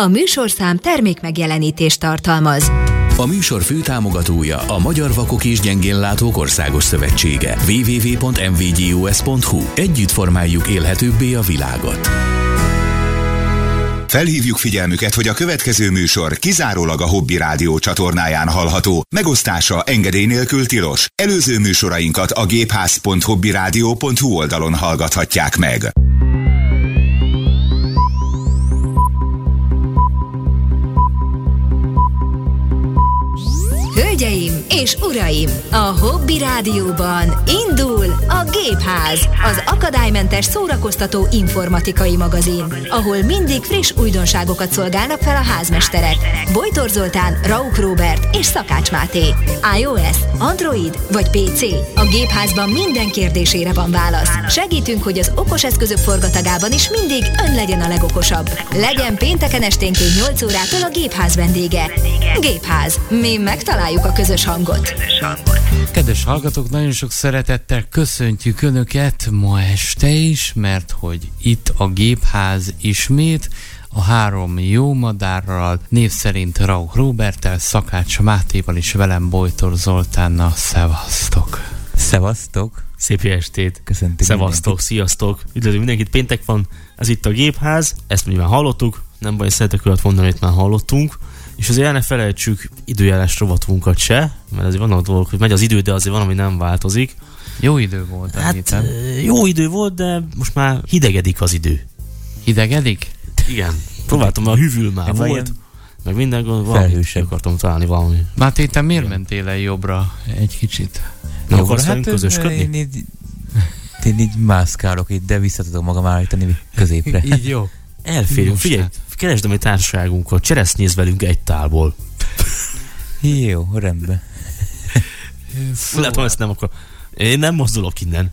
A műsorszám termék megjelenítést tartalmaz. A műsor főtámogatója a Magyar Vakok és Gyengénlátók Országos Szövetsége. www.mvgus.hu Együtt formáljuk élhetőbbé a világot. Felhívjuk figyelmüket, hogy a következő műsor kizárólag a Hobby Rádió csatornáján hallható. Megosztása engedély nélkül tilos. Előző műsorainkat a gépház.hobbyradio.hu oldalon hallgathatják meg. Hölgyeim és uraim, a Hobby Rádióban indul a Gépház, az akadálymentes szórakoztató informatikai magazin, ahol mindig friss újdonságokat szolgálnak fel a házmesterek. Bojtor Zoltán, Rauk Robert és Szakács Máté. iOS, Android vagy PC? A Gépházban minden kérdésére van válasz. Segítünk, hogy az okos eszközök forgatagában is mindig ön legyen a legokosabb. Legyen pénteken esténként 8 órától a Gépház vendége. Gépház. Mi megtaláljuk a közös hangot. Kedves hallgatók, nagyon sok szeretettel köszöntjük Önöket ma este is, mert hogy itt a Gépház ismét, a három jó madárral, név szerint Rauch Robertel, Szakács Mátéval és velem Bojtor Zoltánnal. Szevasztok! Szevasztok! Szép jó estét! Köszöntük Szevasztok, mindenkit. sziasztok! Üdvözlünk mindenkit, péntek van, ez itt a Gépház, ezt nyilván hallottuk, nem baj, szeretek olyat mondani, amit már hallottunk, és azért el ne felejtsük időjárás rovatunkat se, mert azért vannak dolgok, hogy megy az idő, de azért van, ami nem változik. Jó idő volt Hát héten. ö, jó idő volt, de most már hidegedik az idő. Hidegedik? Igen. Próbáltam, a hűvül már Meg volt, ilyen meg minden gond, valami felhősebb. akartam találni valami. Máté, te miért mentél el jobbra egy kicsit? Nem Jó, akarsz hát, közösködni? Én így, én így mászkálok itt, de vissza tudom magam állítani középre. Így jó. Elférünk, Most figyelj, hát. keresd a mi társaságunkat, cseresznyéz velünk egy tálból. Jó, rendben. Szóval, Látom, ezt nem akar. Én nem mozdulok innen.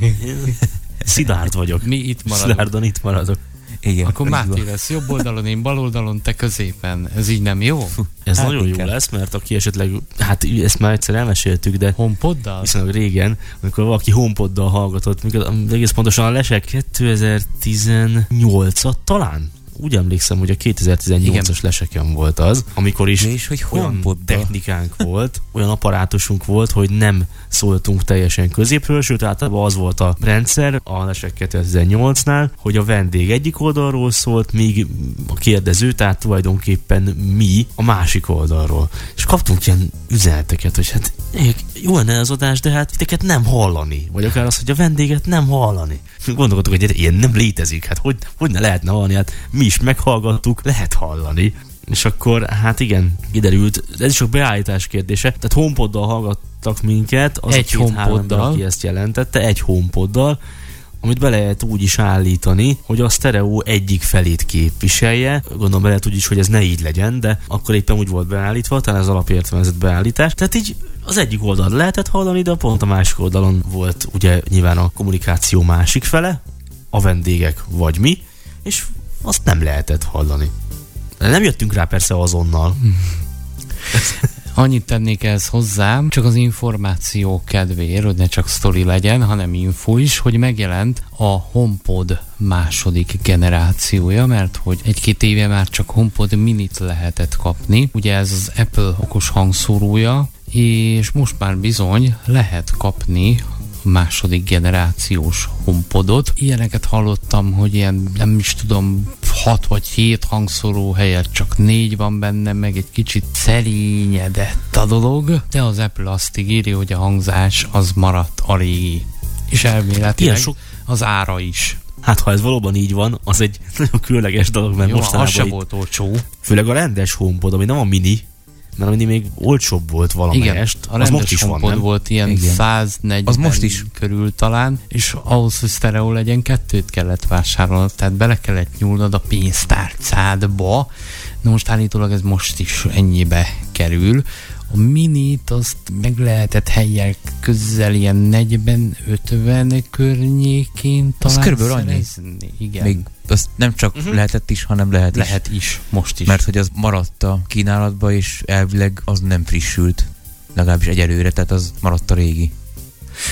Én Szilárd vagyok. mi itt maradunk. Szilárdan itt maradok. Igen. Akkor Máté lesz jobb oldalon, én bal oldalon, te középen. Ez így nem jó? Ez Hát nagyon jó inkább. lesz, mert aki esetleg, hát ezt már egyszer elmeséltük, de Honpoddal? viszonylag régen, amikor valaki homepoddal hallgatott, mikor, egész pontosan a lesek 2018-at talán? Úgy emlékszem, hogy a 2018-as leseken volt az, amikor is és hogy olyan technikánk volt, olyan apparátusunk volt, hogy nem szóltunk teljesen középről, sőt általában az volt a rendszer a Lesek 2018-nál, hogy a vendég egyik oldalról szólt, míg a kérdező, tehát tulajdonképpen mi a másik oldalról. És kaptunk ilyen üzeneteket, hogy hát jó lenne az adás, de hát titeket nem hallani. Vagy akár az, hogy a vendéget nem hallani. Gondolkodtuk, hogy ilyen nem létezik, hát hogy, hogy ne lehetne hallani, hát mi is meghallgattuk, lehet hallani. És akkor, hát igen, kiderült, ez is csak beállítás kérdése. Tehát homepoddal hallgattak minket, az Egy a ember, HomePoddal. aki ezt jelentette, egy homepoddal, amit be lehet úgy is állítani, hogy a sztereó egyik felét képviselje. Gondolom be lehet úgy is, hogy ez ne így legyen, de akkor éppen úgy volt beállítva, talán az alapértelmezett beállítás. Tehát így az egyik oldalon lehetett hallani, de pont a másik oldalon volt ugye nyilván a kommunikáció másik fele, a vendégek vagy mi, és azt nem lehetett hallani. Nem jöttünk rá persze azonnal. Annyit tennék ehhez hozzá, csak az információ kedvéért, hogy ne csak sztori legyen, hanem info is, hogy megjelent a HomePod második generációja, mert hogy egy-két éve már csak HomePod minit lehetett kapni. Ugye ez az Apple okos hangszórója, és most már bizony lehet kapni második generációs HomePodot. Ilyeneket hallottam, hogy ilyen nem is tudom, hat vagy hét hangszóró helyett csak négy van benne, meg egy kicsit szerényedett a dolog, de az Apple azt ígéri, hogy a hangzás az maradt a régi. És elméletileg Ilyen sok- az ára is. Hát ha ez valóban így van, az egy nagyon különleges dolog, mert Jó, az mostanában se itt, volt olcsó. főleg a rendes HomePod, ami nem a mini, mert a mini még olcsóbb volt Igen, valamelyest. a az most is van, nem? volt ilyen Igen. 140 Az most is. körül talán, és ahhoz, hogy sztereó legyen, kettőt kellett vásárolnod, tehát bele kellett nyúlnod a pénztárcádba. Na most állítólag ez most is ennyibe kerül. A minit azt meg lehetett helyek közel ilyen 40-50 környékén Az talán körülbelül annyi. Igen. Még azt nem csak Mhm. lehetett is, hanem lehet, is. lehet is, most is. Mert hogy az maradt a kínálatba, és elvileg az nem frissült. Legalábbis egyelőre, tehát az maradt a régi.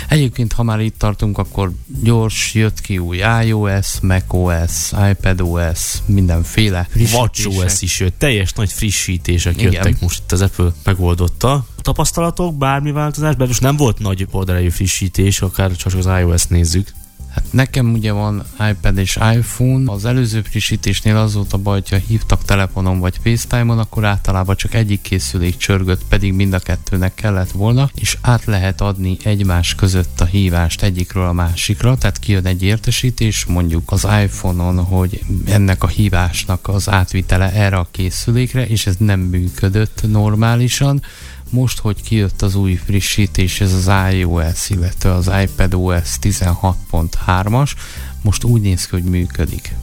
Egyébként, ha már itt tartunk, akkor gyors, jött ki új iOS, macOS, iPadOS, mindenféle. WatchOS is jött, teljes nagy frissítések Igen. jöttek most itt az Apple megoldotta. A tapasztalatok, bármi változás, mert most nem volt nagy oldalai frissítés, akár csak az iOS nézzük. Hát nekem ugye van iPad és iPhone. Az előző frissítésnél az volt a baj, hogyha hívtak telefonon vagy FaceTime-on, akkor általában csak egyik készülék csörgött, pedig mind a kettőnek kellett volna, és át lehet adni egymás között a hívást egyikről a másikra, tehát kijön egy értesítés mondjuk az iPhone-on, hogy ennek a hívásnak az átvitele erre a készülékre, és ez nem működött normálisan, most, hogy kijött az új frissítés, ez az iOS, illetve az iPadOS 16.3-as, most úgy néz ki, hogy működik.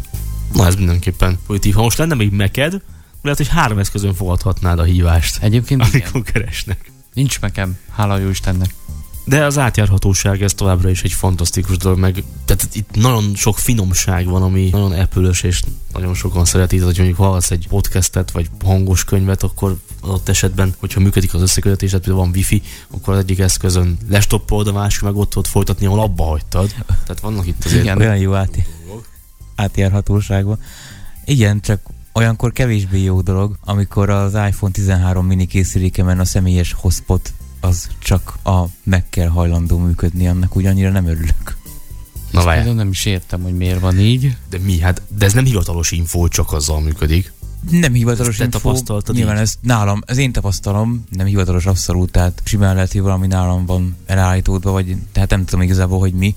Na ez mindenképpen pozitív. Ha most lenne még meked, lehet, hogy három eszközön fogadhatnád a hívást, Egyébként igen, amikor keresnek. nincs nekem, hála jó Istennek. De az átjárhatóság ez továbbra is egy fantasztikus dolog, meg tehát itt nagyon sok finomság van, ami nagyon apple és nagyon sokan szereti, tehát hogy mondjuk hallgatsz egy podcastet, vagy hangos könyvet, akkor adott esetben, hogyha működik az összekötetés, tehát például van wifi, akkor az egyik eszközön lestoppolod, a másik meg ott tudod folytatni, ahol abba hagytad. Tehát vannak itt azért Igen. Olyan jó át, átjárhatóságban. Igen, csak olyankor kevésbé jó dolog, amikor az iPhone 13 mini készülékemen a személyes hotspot az csak a meg kell hajlandó működni, annak úgy annyira nem örülök. Na Ezt várj, például nem is értem, hogy miért van így. de mi? Hát, de ez nem hivatalos info, csak azzal működik. Nem hivatalos Ezt te info, tapasztaltad nyilván így? ez nálam, ez én tapasztalom, nem hivatalos abszolút, tehát simán lehet, hogy valami nálam van elállítódva, vagy tehát nem tudom igazából, hogy mi.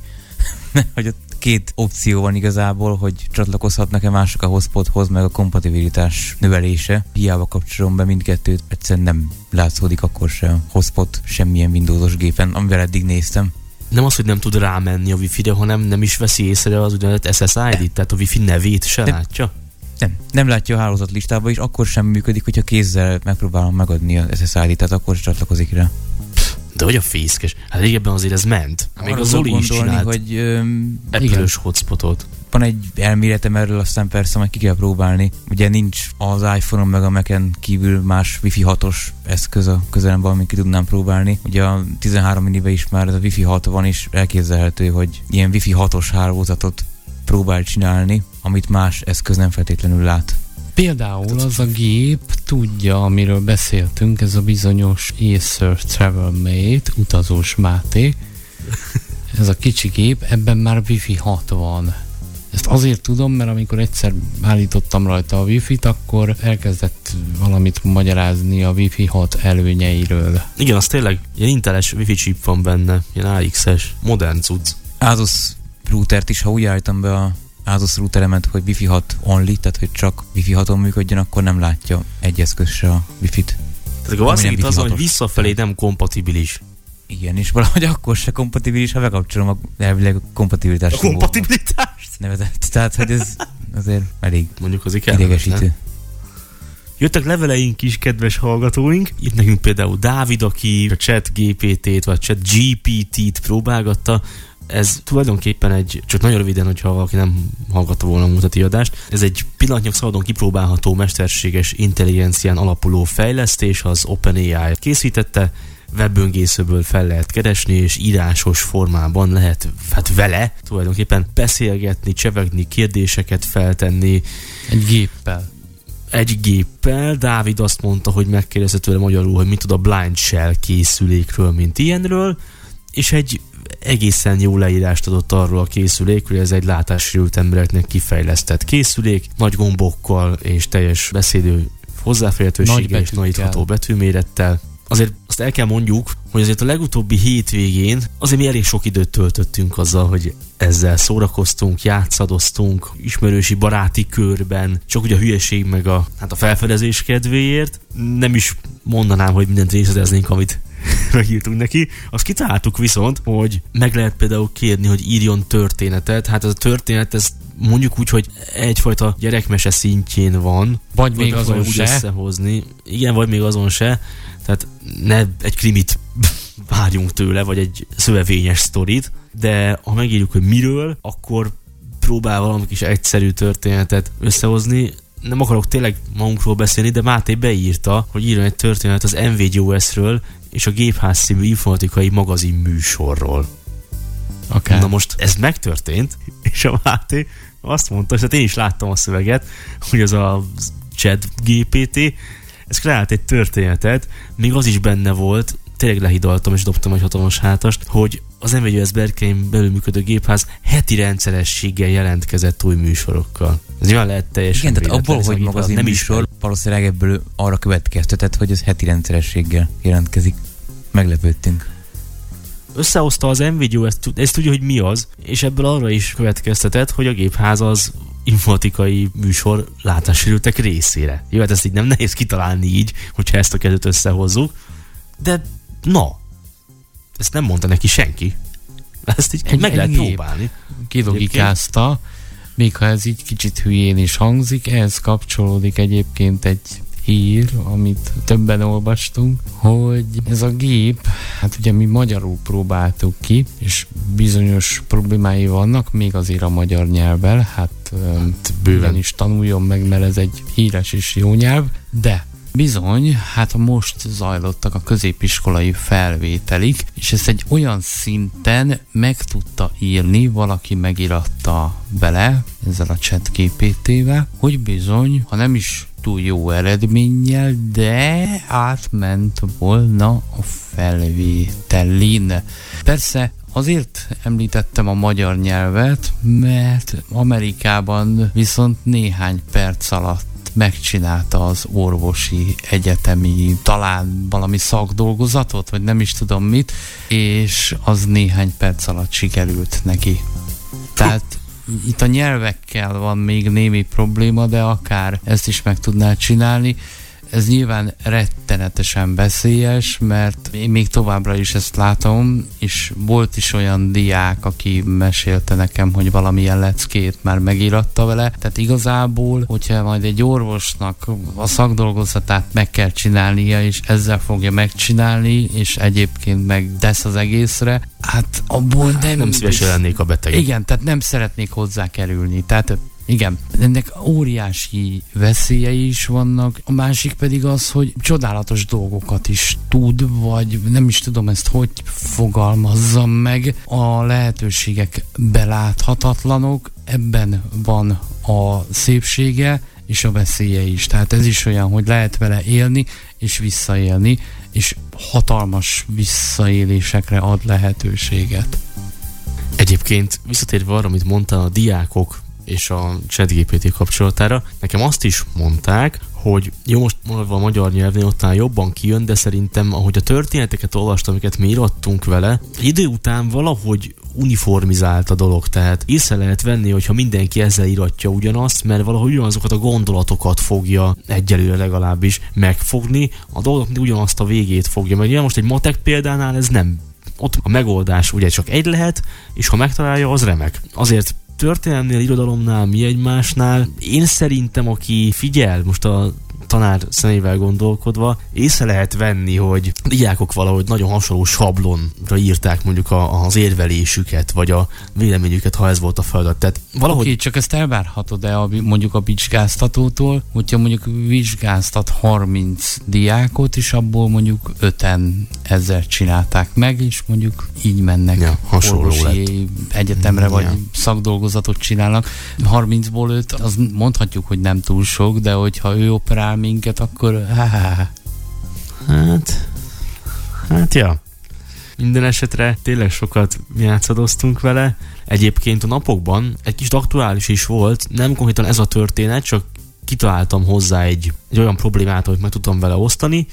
hogy ott két opció van igazából, hogy csatlakozhatnak-e mások a hotspothoz, meg a kompatibilitás növelése. Hiába kapcsolom be mindkettőt, egyszerűen nem látszódik akkor se hotspot semmilyen Windowsos gépen, amivel eddig néztem. Nem az, hogy nem tud rámenni a wifi-re, hanem nem is veszi észre az úgynevezett SSID-t, tehát a wifi nevét se De- látja. Nem, nem látja a hálózat listába, és akkor sem működik, hogyha kézzel megpróbálom megadni az SSID-t, tehát akkor sem csatlakozik rá. De hogy a fészkes? Hát régebben azért ez ment. Még Arra az tudok Zoli is gondolni, csinált hogy öm, apple hotspotot. van egy elméletem erről, aztán persze majd ki kell próbálni. Ugye nincs az iPhone-on meg a Mac-en kívül más Wi-Fi 6-os eszköz a közelemben, amit ki tudnám próbálni. Ugye a 13 minibe is már ez a Wi-Fi 6 van, és elképzelhető, hogy ilyen Wi-Fi 6-os hálózatot próbál csinálni, amit más eszköz nem feltétlenül lát. Például az a gép tudja, amiről beszéltünk, ez a bizonyos Acer Travel Mate, utazós Máté. Ez a kicsi gép, ebben már Wi-Fi 6 van. Ezt azért tudom, mert amikor egyszer állítottam rajta a Wi-Fi-t, akkor elkezdett valamit magyarázni a Wi-Fi 6 előnyeiről. Igen, az tényleg ilyen inteles wifi chip van benne, ilyen AX-es, modern cucc. Asus routert is, ha úgy állítom be a Asus routeremet, hogy Wi-Fi 6 only, tehát hogy csak Wi-Fi 6-on működjön, akkor nem látja egy eszköz se a Wi-Fi-t. Tehát akkor azt nem itt az, hogy visszafelé nem kompatibilis. Igen, és valahogy akkor se kompatibilis, ha bekapcsolom a elvileg a kompatibilitás. A kompatibilitást? Nevezett. Tehát, hogy ez azért elég Mondjuk azért kell. nem? idegesítő. Jöttek leveleink is, kedves hallgatóink. Itt nekünk például Dávid, aki a chat GPT-t, vagy chat GPT-t próbálgatta. Ez tulajdonképpen egy, csak nagyon röviden, hogyha valaki nem hallgatta volna a mutati adást, ez egy pillanatnyilag szabadon kipróbálható mesterséges intelligencián alapuló fejlesztés, az OpenAI készítette, webböngészőből fel lehet keresni, és írásos formában lehet hát vele tulajdonképpen beszélgetni, csevegni, kérdéseket feltenni, Egy géppel. egy géppel. Dávid azt mondta, hogy megkérdezte tőle magyarul, hogy mit tud a Blind Shell készülékről, mint ilyenről, és egy egészen jó leírást adott arról a készülékről, ez egy látássérült embereknek kifejlesztett készülék, nagy gombokkal és teljes beszédő hozzáférhetőséggel és nagyítható betűmérettel. Azért azt el kell mondjuk, hogy azért a legutóbbi hétvégén azért mi elég sok időt töltöttünk azzal, hogy ezzel szórakoztunk, játszadoztunk, ismerősi baráti körben, csak ugye a hülyeség meg a, hát a felfedezés kedvéért. Nem is mondanám, hogy mindent részleteznénk, amit megírtunk neki. Azt kitaláltuk viszont, hogy meg lehet például kérni, hogy írjon történetet. Hát ez a történet, ez mondjuk úgy, hogy egyfajta gyerekmese szintjén van. Vagy még azon úgy se. összehozni. Igen, vagy még azon se. Tehát ne egy krimit várjunk tőle, vagy egy szövevényes sztorit, de ha megírjuk, hogy miről, akkor próbál valami kis egyszerű történetet összehozni. Nem akarok tényleg magunkról beszélni, de Máté beírta, hogy írjon egy történet az NVGOS-ről, és a Gépház című informatikai magazin műsorról. Akár. Na most ez megtörtént, és a Máté azt mondta, és hát én is láttam a szöveget, hogy az a chat GPT, ez kreált egy történetet, még az is benne volt, tényleg lehidaltam és dobtam egy hatalmas hátast, hogy az MVGS berkeim belül működő gépház heti rendszerességgel jelentkezett új műsorokkal. Ez nyilván lehet teljesen Igen, tehát abból, hogy ez magazin nem műsor, is valószínűleg ebből arra következtetett, hogy ez heti rendszerességgel jelentkezik. Meglepődtünk. összehozta az NVIDIA, ezt, ezt tudja, hogy mi az, és ebből arra is következtetett, hogy a gépház az informatikai műsor látássérültek részére. Jó, hát ezt így nem nehéz kitalálni így, hogyha ezt a kettőt összehozzuk, de na, ezt nem mondta neki senki. Ezt így Egy- meg lehet próbálni. kilogikázta, még ha ez így kicsit hülyén is hangzik, ehhez kapcsolódik egyébként egy hír, amit többen olvastunk, hogy ez a gép, hát ugye mi magyarul próbáltuk ki, és bizonyos problémái vannak, még azért a magyar nyelvvel, hát öm, bőven is tanuljon meg, mert ez egy híres és jó nyelv, de Bizony, hát most zajlottak a középiskolai felvételik, és ezt egy olyan szinten meg tudta írni, valaki megiratta bele ezzel a chat GPT-vel, hogy bizony, ha nem is túl jó eredménnyel, de átment volna a felvételin. Persze Azért említettem a magyar nyelvet, mert Amerikában viszont néhány perc alatt megcsinálta az orvosi egyetemi, talán valami szakdolgozatot, vagy nem is tudom mit, és az néhány perc alatt sikerült neki. Tehát itt a nyelvekkel van még némi probléma, de akár ezt is meg tudná csinálni. Ez nyilván rettenetesen veszélyes, mert én még továbbra is ezt látom, és volt is olyan diák, aki mesélte nekem, hogy valamilyen leckét már megíratta vele. Tehát igazából, hogyha majd egy orvosnak a szakdolgozatát meg kell csinálnia, és ezzel fogja megcsinálni, és egyébként meg tesz az egészre, hát abból nem... Nem szívesen lennék a beteg. Igen, tehát nem szeretnék hozzá kerülni. Tehát igen, ennek óriási veszélyei is vannak, a másik pedig az, hogy csodálatos dolgokat is tud, vagy nem is tudom ezt hogy fogalmazzam meg. A lehetőségek beláthatatlanok, ebben van a szépsége, és a veszélye is. Tehát ez is olyan, hogy lehet vele élni és visszaélni, és hatalmas visszaélésekre ad lehetőséget. Egyébként visszatérve arra, amit mondta a diákok és a ChatGPT kapcsolatára, nekem azt is mondták, hogy jó, most mondva a magyar nyelvnél ott talán jobban kijön, de szerintem, ahogy a történeteket olvastam, amiket mi írottunk vele, idő után valahogy uniformizált a dolog, tehát észre lehet venni, hogyha mindenki ezzel iratja ugyanazt, mert valahogy ugyanazokat a gondolatokat fogja egyelőre legalábbis megfogni, a dolgok ugyanazt a végét fogja, mert ugye most egy matek példánál ez nem. Ott a megoldás ugye csak egy lehet, és ha megtalálja, az remek. Azért történelmnél, irodalomnál, mi egymásnál, én szerintem, aki figyel most a tanár szemével gondolkodva, észre lehet venni, hogy diákok valahogy nagyon hasonló sablonra írták mondjuk a, az érvelésüket, vagy a véleményüket, ha ez volt a feladat. Tehát valahogy Oké, csak ezt elvárhatod-e a, mondjuk a vizsgáztatótól, hogyha mondjuk vizsgáztat 30 diákot, és abból mondjuk 5-en ezzel csinálták meg, és mondjuk így mennek Ja, hasonló orvosi egyetemre, vagy Ja. Szakdolgozatot csinálnak. 30-ból 5, az mondhatjuk, hogy nem túl sok, de hogyha ő operál minket, akkor há, há, há. Hát, hát ja. Minden esetre tényleg sokat játszadoztunk vele. Egyébként a napokban egy kis aktuális is volt, nem konkrétan ez a történet, csak kitaláltam hozzá egy, egy olyan problémát, amit meg tudtam vele osztani.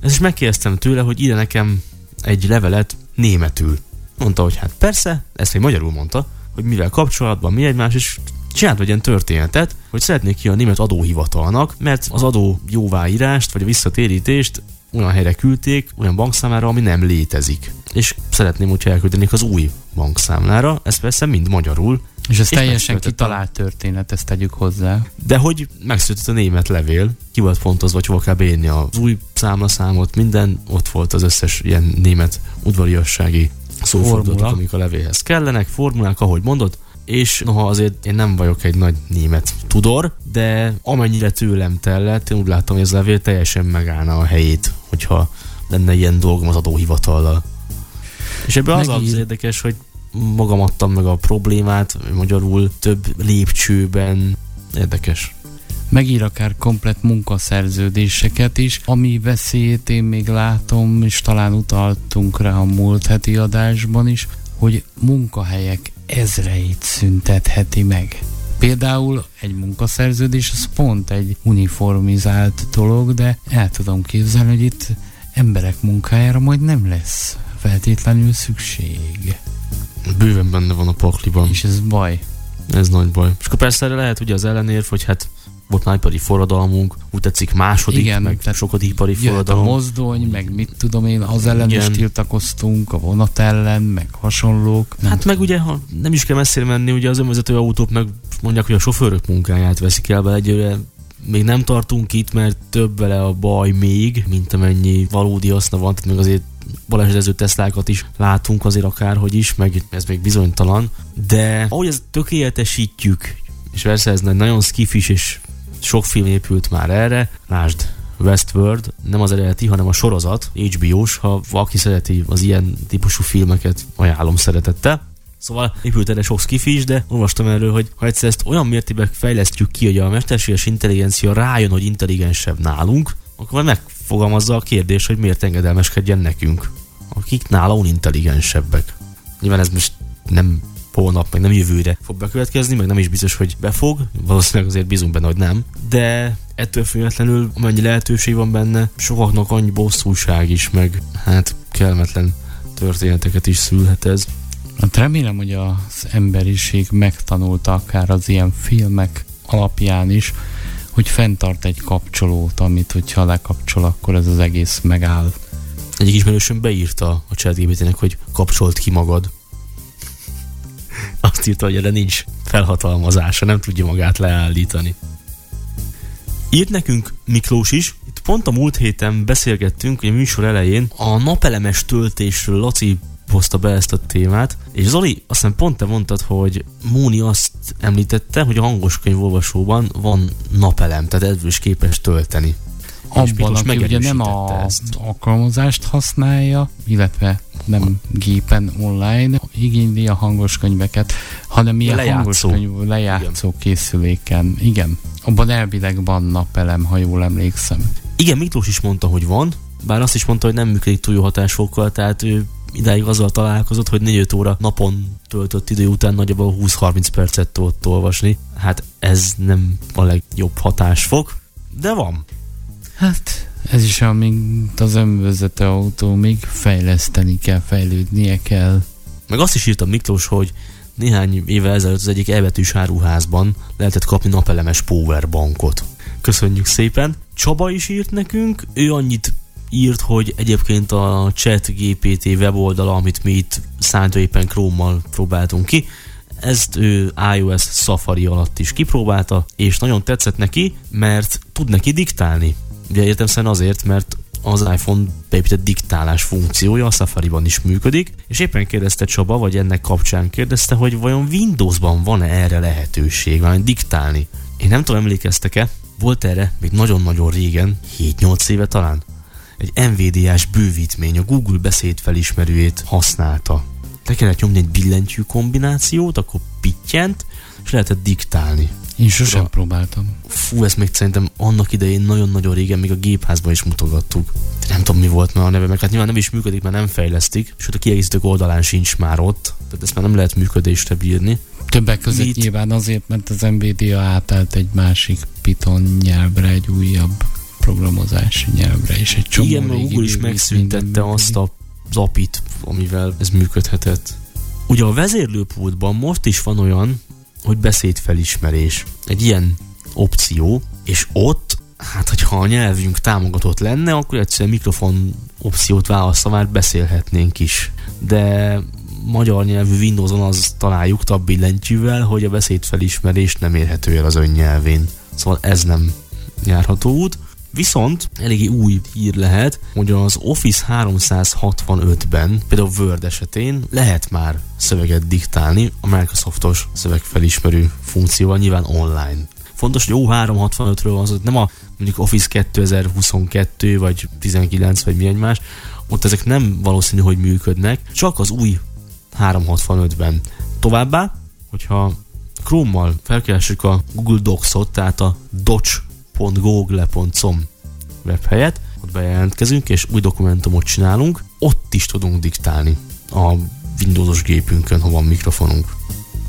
Ez is megkérdeztem tőle, hogy ide nekem egy levelet németül. Mondta, hogy hát persze, ezt még magyarul mondta, hogy mivel kapcsolatban mi egymás, és csinált egy ilyen történetet, hogy szeretnék ki a német adóhivatalnak, mert az adó jóváírást, vagy a visszatérítést olyan helyre küldték, olyan bankszámlára, ami nem létezik. És szeretném, hogyha elküldenék az új bankszámlára, ez persze mind magyarul, És ez És teljesen kitalált történet, ezt tegyük hozzá. de hogy megszületett a német levél, ki volt fontozva, hogy hova kell beírni az új számlaszámot, minden, ott volt az összes ilyen német udvariassági Formula. amik a levélhez kellenek, formulák, ahogy mondod, és noha azért én nem vagyok egy nagy német tudor, de amennyire tőlem tellett, én úgy láttam, hogy ez a levél teljesen megállna a helyét, hogyha lenne ilyen dolgom az adóhivatallal. És ebben az Megír- az érdekes, hogy magam adtam meg a problémát, magyarul több lépcsőben. Érdekes. Megír akár komplet munkaszerződéseket is, ami veszélyét én még látom, és talán utaltunk rá a múlt heti adásban is, hogy munkahelyek ezreit szüntetheti meg. Például egy munkaszerződés az pont egy uniformizált dolog, de el tudom képzelni, hogy itt emberek munkájára majd nem lesz feltétlenül szükség. Bőven benne van a pakliban. És ez baj. Ez nagy baj. És akkor persze erre lehet ugye az ellenérv, hogy hát volt már ipari forradalmunk, úgy tetszik második, Igen, meg tehát sokadik ipari Jöhet a forradalom. mozdony, meg mit tudom én, az ellen is Igen. tiltakoztunk, a vonat ellen, meg hasonlók. Nem Hát meg ugye, ha nem is kell messzire menni, ugye az önvezető autók meg mondják, hogy a sofőrök munkáját veszik el, de egyőre még nem tartunk itt, mert több vele a baj még, mint amennyi valódi haszna van, tehát még azért balesetező Teslákat is látunk azért akárhogy is, meg ez még bizonytalan, de ahogy ezt tökéletesítjük, és persze ez nagyon skifis, és sok film épült már erre, lásd Westworld, nem az eredeti, hanem a sorozat, HBO-s, ha valaki szereti az ilyen típusú filmeket, ajánlom szeretettel. Szóval épült erre sok skifi is, de olvastam erről, hogy ha egyszer ezt olyan mértékben fejlesztjük ki, hogy a mesterséges intelligencia rájön, hogy intelligensebb nálunk, akkor megfogalmazza a kérdés, hogy miért engedelmeskedjen nekünk, akik nála unintelligensebbek. Nyilván ez most nem holnap, meg nem jövőre fog bekövetkezni, meg nem is biztos, hogy befog, valószínűleg azért bízunk benne, hogy nem, de ettől függetlenül amennyi lehetőség van benne, sokaknak annyi bosszúság is, meg hát kellemetlen történeteket is szülhet ez. Hát remélem, hogy az emberiség megtanulta akár az ilyen filmek alapján is, hogy fenntart egy kapcsolót, amit hogyha lekapcsol, akkor ez az egész megáll. Egyik ismerősöm beírta a chatgpt hogy kapcsolt ki magad. Azt írta, hogy erre nincs felhatalmazása, nem tudja magát leállítani. Írt nekünk Miklós is, itt pont a múlt héten beszélgettünk, hogy a műsor elején a napelemes töltésről Laci hozta be ezt a témát, és Zoli, azt hiszem pont te mondtad, hogy Móni azt említette, hogy a hangos könyvolvasóban van napelem, tehát ebből is képes tölteni. Abban, aki ugye nem a ezt. alkalmazást használja, illetve nem gépen online igényli a hangos könyveket, hanem ilyen lejátszó. hangos könyv lejátszó készüléken. Igen, abban elvileg van napelem, ha jól emlékszem. Igen, Miklós is mondta, hogy van, bár azt is mondta, hogy nem működik túl jó hatásfokkal, tehát ő idáig azzal találkozott, hogy 4-5 óra napon töltött idő után nagyjából 20-30 percet tudott olvasni. Hát ez nem a legjobb hatásfok, de van. Hát ez is olyan, mint az önvezető autó, még fejleszteni kell, fejlődnie kell. Meg azt is írta Miklós, hogy néhány éve ezelőtt az egyik elbetűs áruházban lehetett kapni napelemes powerbankot. Köszönjük szépen! Csaba is írt nekünk, ő annyit írt, hogy egyébként a chat GPT weboldala, amit mi itt szándépen Chrome-mal próbáltunk ki, ezt ő iOS Safari alatt is kipróbálta, és nagyon tetszett neki, mert tud neki diktálni. Ugye értem azért, mert az iPhone beépített diktálás funkciója a Safari-ban is működik, és éppen kérdezte Csaba, vagy ennek kapcsán kérdezte, hogy vajon Windowsban van-e erre lehetőség, vagy diktálni. Én nem tudom, emlékeztek-e, volt erre még nagyon-nagyon régen, 7-8 éve talán, egy NVDA-s bővítmény, a Google beszédfelismerőjét használta. Le kellett nyomni egy billentyű kombinációt, akkor pittyent, és lehetett diktálni. Én sosem Ura. próbáltam. Fú, ezt még szerintem annak idején nagyon-nagyon régen még a gépházban is mutogattuk. Nem tudom mi volt már a neve, meg hát nyilván nem is működik, mert nem fejlesztik, sőt a kiegészítők oldalán sincs már ott, tehát ezt már nem lehet működésre bírni. Többek között Mit? nyilván azért, mert az NVIDIA átállt egy másik Python nyelvre, egy újabb programozási nyelvre, és egy csomó Igen, mert Google is megszüntette azt a az apit, amivel ez működhetett. Ugye a vezérlőpultban most is van olyan, hogy beszédfelismerés. Egy ilyen opció, és ott, hát hogyha a nyelvünk támogatott lenne, akkor egyszerűen mikrofon opciót választva már beszélhetnénk is. De magyar nyelvű Windowson az találjuk tab billentyűvel, hogy a beszédfelismerés nem érhető el az önnyelvén. Szóval ez nem járható út. Viszont eléggé új hír lehet, hogy az Office 365-ben, például Word esetén lehet már szöveget diktálni a Microsoftos szövegfelismerő funkcióval, nyilván online. fontos, hogy O365-ről van, nem a mondjuk Office 2022 vagy 19 vagy milyen más, ott ezek nem valószínű, hogy működnek, csak az új 365-ben. Továbbá, hogyha Chrome-mal felkeressük a Google Docs-ot, tehát a docs.google.com webhelyet, ott bejelentkezünk, és új dokumentumot csinálunk, ott is tudunk diktálni a Windowsos gépünkön, ha van mikrofonunk.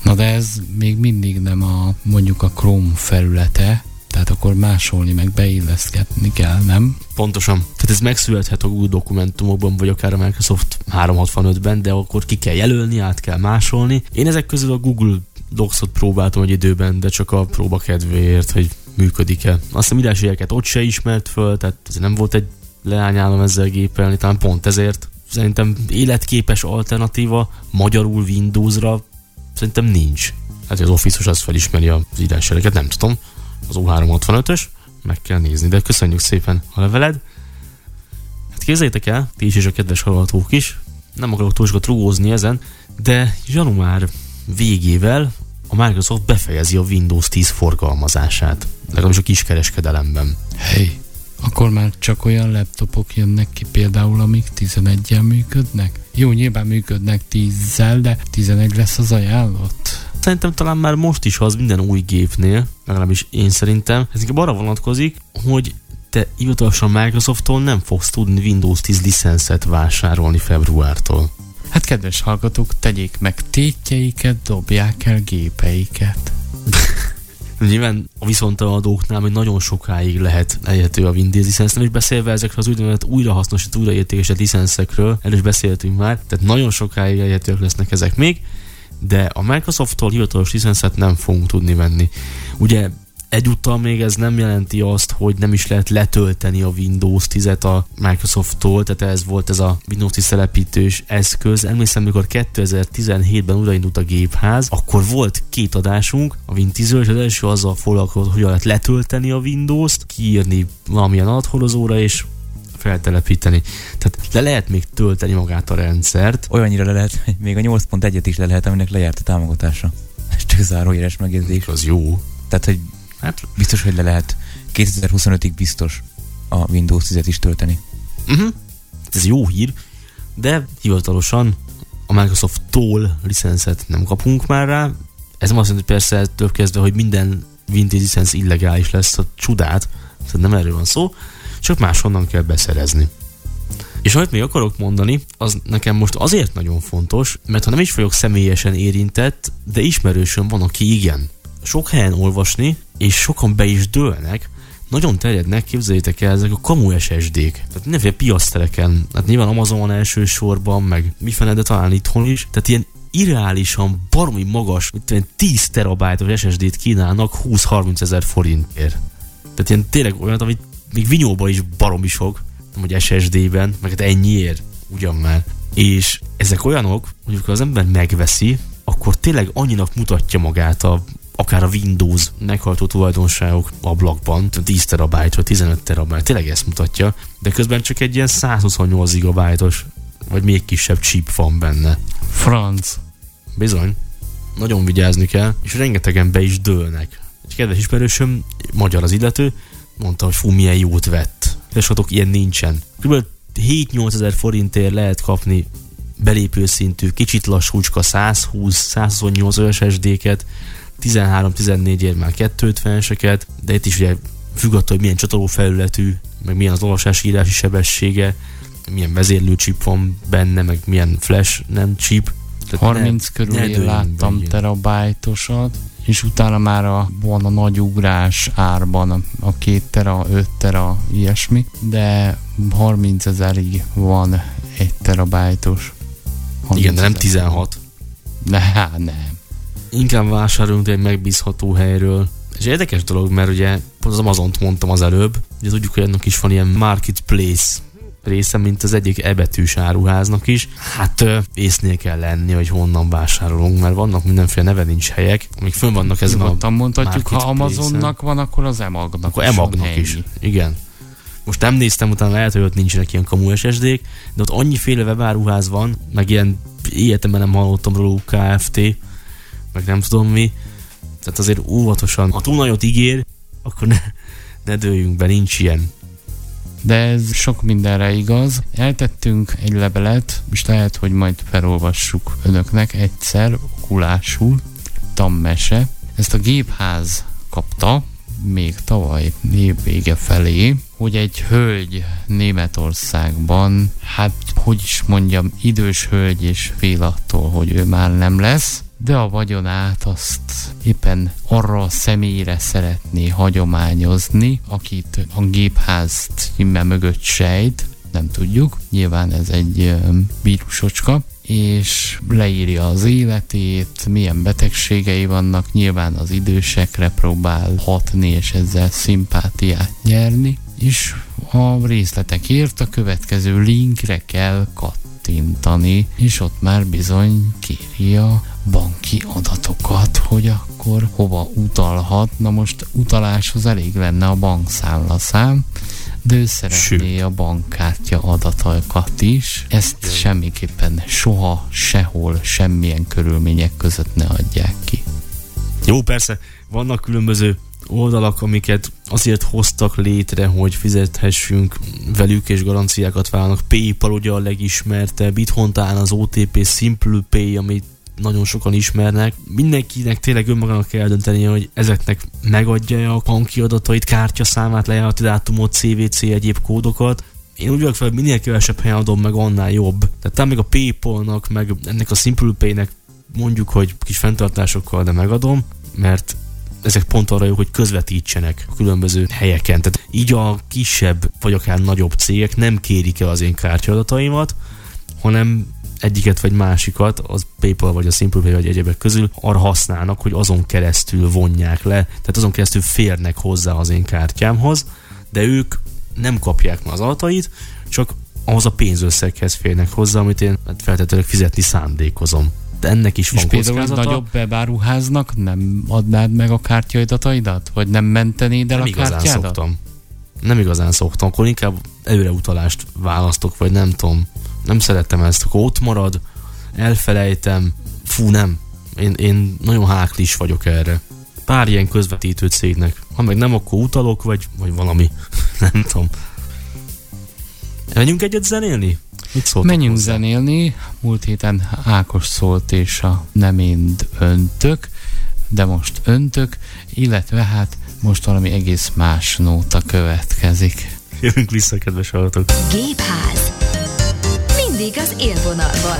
Na de ez még mindig nem a mondjuk a Chrome felülete, tehát akkor másolni, meg beilleszkedni kell, nem? Pontosan. Tehát ez megszülethet a Google dokumentumokban, vagy akár a Microsoft 365-ben, de akkor ki kell jelölni, át kell másolni. Én ezek közül a Google Docs-ot próbáltam egy időben, de csak a próba kedvéért, hogy működik-e. Azt a írásjegyeket ott se ismert föl, tehát ez nem volt egy leányálom ezzel gépelni, talán pont ezért szerintem életképes alternatíva magyarul Windowsra szerintem nincs. Hát az Office-os az felismeri az írásjeleket, nem tudom. Az O365-ös, meg kell nézni, de köszönjük szépen a leveled. Hát képzeljétek el, ti is és a kedves hallgatók is, nem akarok túl sokat rúgózni ezen, de január végével a Microsoft befejezi a Windows 10 forgalmazását, legalábbis a kiskereskedelemben. Hey, akkor már csak olyan laptopok jönnek ki például, amik 11-jel működnek? Jó, nyilván működnek 10-zel, de 11 lesz az ajánlott. Szerintem talán már most is az minden új gépnél, legalábbis én szerintem, ez inkább arra vonatkozik, hogy te hivatalosan Microsofttól nem fogsz tudni Windows 10 licenszet vásárolni februártól. Hát kedves hallgatók, tegyék meg tétjeiket, dobják el gépeiket. Nyilván a viszontaladóknál még nagyon sokáig lehet elérhető a Windows licensz, nem is beszélve ezekről az úgynevezett újrahasznosít, újraértékesített licenszekről, erről is beszéltünk már, tehát nagyon sokáig elérhetőek lesznek ezek még, de a Microsofttól hivatalos licenszet nem fogunk tudni venni. Ugye Egyúttal még ez nem jelenti azt, hogy nem is lehet letölteni a Windows 10-et a Microsoft-tól, tehát ez volt ez a Windows 10 telepítős eszköz. Emlékszem, amikor 2017-ben újraindult a gépház, akkor volt két adásunk a Win 10 és az első azzal foglalkozott, hogy lehet letölteni a Windows-t, kiírni valamilyen adathordozóra, és feltelepíteni. Tehát le lehet még tölteni magát a rendszert. Olyannyira le lehet, hogy még a 8.1-et is le lehet, aminek lejárt a támogatása. Ez csak zárójeles megjegyzés. Az jó. Tehát, hogy Hát biztos, hogy le lehet 2025-ig biztos a Windows 10-et is tölteni. Uh-huh. Ez jó hír, de hivatalosan a Microsoft-tól licenszet nem kapunk már rá. Ez nem azt jelenti, hogy persze több kezdve, hogy minden Windows licensz illegális lesz, a csodát, szóval nem erről van szó, csak máshonnan kell beszerezni. És amit még akarok mondani, az nekem most azért nagyon fontos, mert ha nem is vagyok személyesen érintett, de ismerősöm van, aki igen sok helyen olvasni, és sokan be is dőlnek, nagyon terjednek, képzeljétek el, ezek a kamu SSD-k. Tehát mindenféle piasztereken, hát nyilván Amazonon elsősorban, meg mifene, de talán itthon is. Tehát ilyen irreálisan baromi magas, mint 10 terabájtos SSD-t kínálnak 20-30 ezer forintért. Tehát ilyen tényleg olyan, amit még vinyóban is baromi sok, nem hogy SSD-ben, meg hát ennyiért, ugyan már. És ezek olyanok, hogy amikor az ember megveszi, akkor tényleg annyinak mutatja magát a akár a Windows meghaltó tulajdonságok ablakban, 10 terabájt vagy 15 terabájt, tényleg ezt mutatja, de közben csak egy ilyen 128 gigabájtos, vagy még kisebb chip van benne. Franc. Bizony. Nagyon vigyázni kell, és rengetegen be is dőlnek. Egy kedves ismerősöm, magyar az illető, mondta, hogy fú, milyen jót vett. És ilyen nincsen. Kb. 7-8 ezer forintért lehet kapni belépő szintű, kicsit lassúcska 120-128 SSD-ket, 13-14 ér már 250-eseket, de itt is ugye függ attól, hogy milyen csatoló felületű, meg milyen az olvasási írási sebessége, milyen vezérlőcsip van benne, meg milyen flash nem chip. Tehát 30 ne, körül én láttam terabájtosat, és utána már a, van a nagy ugrás árban a két tera, 5 tera, ilyesmi, de 30 ezerig van egy terabájtos. Igen, de nem 16. Ne, hát nem inkább vásároljunk egy megbízható helyről. És érdekes dolog, mert ugye pont az Amazon-t mondtam az előbb, ugye tudjuk, hogy ennek is van ilyen marketplace része, mint az egyik ebetűs áruháznak is. Hát észnél kell lenni, hogy honnan vásárolunk, mert vannak mindenféle neve nincs helyek, amik fönn vannak ezen Nyugodtan a mondhatjuk, ha Amazonnak van, akkor az emagnak Akkor emagnak is, igen. Most nem néztem, utána lehet, hogy ott nincsenek ilyen kamu SSD-k, de ott annyiféle webáruház van, meg ilyen életemben nem hallottam róla Kft., meg nem tudom mi. Tehát azért óvatosan, ha túl nagyot ígér, akkor ne, ne dőljünk be, nincs ilyen. De ez sok mindenre igaz. Eltettünk egy levelet, és lehet, hogy majd felolvassuk önöknek egyszer, okulásul, tammese. Ezt a gépház kapta, még tavaly év vége felé, hogy egy hölgy Németországban, hát hogy is mondjam, idős hölgy és fél attól, hogy ő már nem lesz, de a vagyonát azt éppen arra a személyre szeretné hagyományozni, akit a gépház címe mögött sejt, nem tudjuk, nyilván ez egy vírusocska, és leírja az életét, milyen betegségei vannak, nyilván az idősekre próbál hatni, és ezzel szimpátiát nyerni, és a részletekért a következő linkre kell kattintani, és ott már bizony kéri a banki adatokat, hogy akkor hova utalhat. Na most utaláshoz elég lenne a bankszámlaszám, de ő szeretné a bankkártya adatokat is. Ezt Jön. semmiképpen soha, sehol, semmilyen körülmények között ne adják ki. Jó, persze, vannak különböző oldalak, amiket azért hoztak létre, hogy fizethessünk velük, és garanciákat válnak. PayPal ugye a legismertebb, itthon talán az OTP Simple Pay, amit nagyon sokan ismernek. Mindenkinek tényleg önmagának kell dönteni, hogy ezeknek megadja a banki adatait, kártyaszámát, lejárati dátumot, CVC, egyéb kódokat. Én úgy vagyok fel, hogy minél kevesebb helyen adom meg, annál jobb. Tehát talán még a Paypal-nak, meg ennek a Simple Pay-nek mondjuk, hogy kis fenntartásokkal, de megadom, mert ezek pont arra jók, hogy közvetítsenek a különböző helyeken. Tehát így a kisebb, vagy akár nagyobb cégek nem kérik el az én kártyadataimat, hanem egyiket vagy másikat, az PayPal vagy a SimplePay vagy egyebek közül arra használnak, hogy azon keresztül vonják le, tehát azon keresztül férnek hozzá az én kártyámhoz, de ők nem kapják meg az adatait, csak ahhoz a pénzösszeghez férnek hozzá, amit én hát feltétlenül fizetni szándékozom. Ennek is és van például egy nagyobb bebáruháznak nem adnád meg a kártyaidataidat? Vagy nem mentenéd el nem a kártyádat? Szoktam. Nem igazán szoktam, akkor inkább előreutalást választok, vagy nem tudom nem szerettem ezt, akkor ott marad, elfelejtem, fú nem, én, én nagyon háklis vagyok erre. Pár ilyen közvetítő cégnek. Ha meg nem, akkor utalok, vagy, vagy valami. nem tudom. Menjünk egyet zenélni? Mit Menjünk hozzá? zenélni. Múlt héten Ákos szólt, és a nem mind öntök, de most öntök, illetve hát most valami egész más nóta következik. Jövünk vissza, kedves hallgatók. Gépház mindig az élvonalban.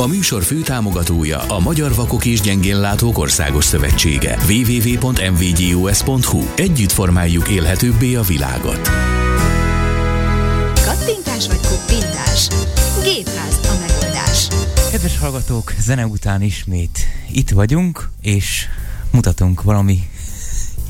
A műsor főtámogatója a Magyar Vakok és Gyengénlátók Országos Szövetsége. www.mvgus.hu Együtt formáljuk élhetőbbé a világot. Kattintás vagy kuppintás? Gépház a megoldás. Kedves hallgatók, zene után ismét itt vagyunk, és mutatunk valami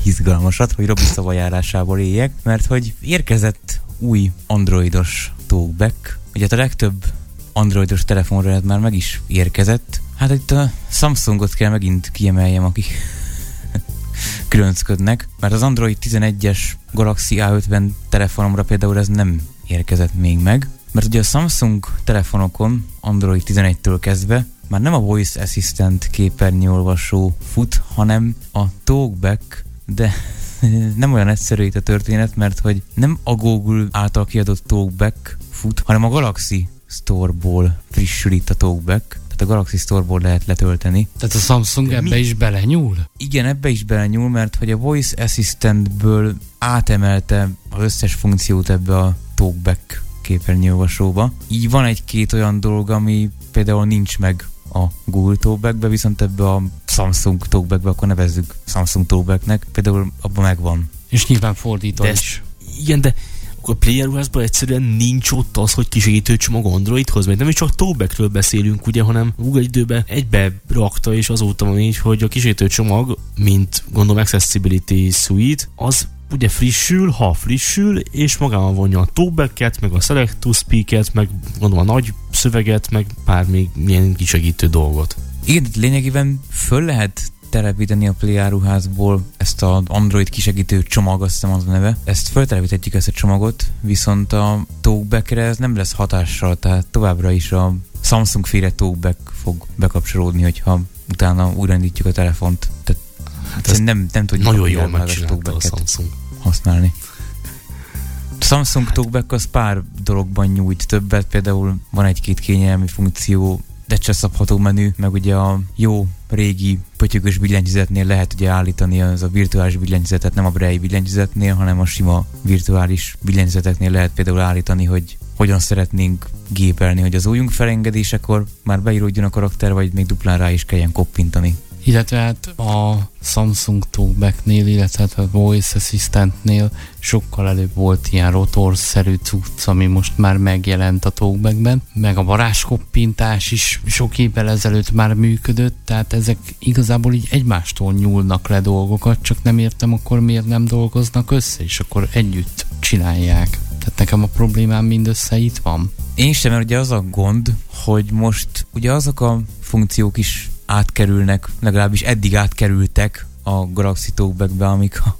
izgalmasat, hogy Robi szavajárásából éljek, mert hogy érkezett új androidos talkback, ugye hát a legtöbb androidos telefonra ez már meg is érkezett. Hát itt a Samsungot kell megint kiemeljem, akik különcködnek, mert az Android 11-es Galaxy A50 telefonomra például ez nem érkezett még meg, mert ugye a Samsung telefonokon Android 11-től kezdve már nem a Voice Assistant képernyőolvasó fut, hanem a Talkback, de nem olyan egyszerű itt a történet, mert hogy nem a Google által kiadott Talkback fut, hanem a Galaxy Store-ból frissül itt a talkback, tehát a Galaxy Store-ból lehet letölteni. Tehát a Samsung De ebbe mi? is belenyúl? Igen, ebbe is belenyúl, mert hogy a Voice Assistant-ből átemelte az összes funkciót ebbe a talkback képernyőolvasóba. Így van egy-két olyan dolog, ami például nincs meg a Google Talkbackbe, viszont ebbe a Samsung Talkbackbe, akkor nevezzük Samsung Talkbacknek, például abban megvan. És nyilván fordítva is. Igen, de akkor player ruházban egyszerűen nincs ott az, hogy kisegítő csomag Androidhoz, mert nem is csak Tobekről beszélünk, ugye, hanem Google időben egybe rakta, és azóta van így, hogy a kisegítő csomag, mint gondolom Accessibility Suite, az ugye frissül, ha frissül, és magában vonja a talkback meg a select to speak meg gondolom a nagy szöveget, meg pár még milyen kisegítő dolgot. Igen, lényegében föl lehet telepíteni a Play áruházból ezt az Android kisegítő csomag, azt hiszem az a neve. Ezt feltelepíthetjük ezt a csomagot, viszont a talkbackre ez nem lesz hatással, tehát továbbra is a Samsung féle talkback fog bekapcsolódni, hogyha utána újraindítjuk a telefont. Tehát hát ez nem, nem tudjuk nagyon jól megcsinálta a Samsung. használni. A Samsung Talkback az pár dologban nyújt többet, például van egy-két kényelmi funkció, de szabható menü, meg ugye a jó régi pötyögös billentyűzetnél lehet ugye állítani az a virtuális billentyűzetet, nem a Braille billentyűzetnél, hanem a sima virtuális billentyűzeteknél lehet például állítani, hogy hogyan szeretnénk gépelni, hogy az újunk felengedésekor már beíródjon a karakter, vagy még duplán rá is kelljen koppintani. Illetve hát a Samsung Talkback-nél, illetve hát a Voice Assistant-nél sokkal előbb volt ilyen rotorszerű cucc, ami most már megjelent a Talkback-ben, meg a varázskoppintás is sok évvel ezelőtt már működött, tehát ezek igazából így egymástól nyúlnak le dolgokat, csak nem értem akkor miért nem dolgoznak össze, és akkor együtt csinálják. Tehát nekem a problémám mindössze itt van. Én sem, mert ugye az a gond, hogy most ugye azok a funkciók is átkerülnek, legalábbis eddig átkerültek a Galaxy Talkback-be, amik a,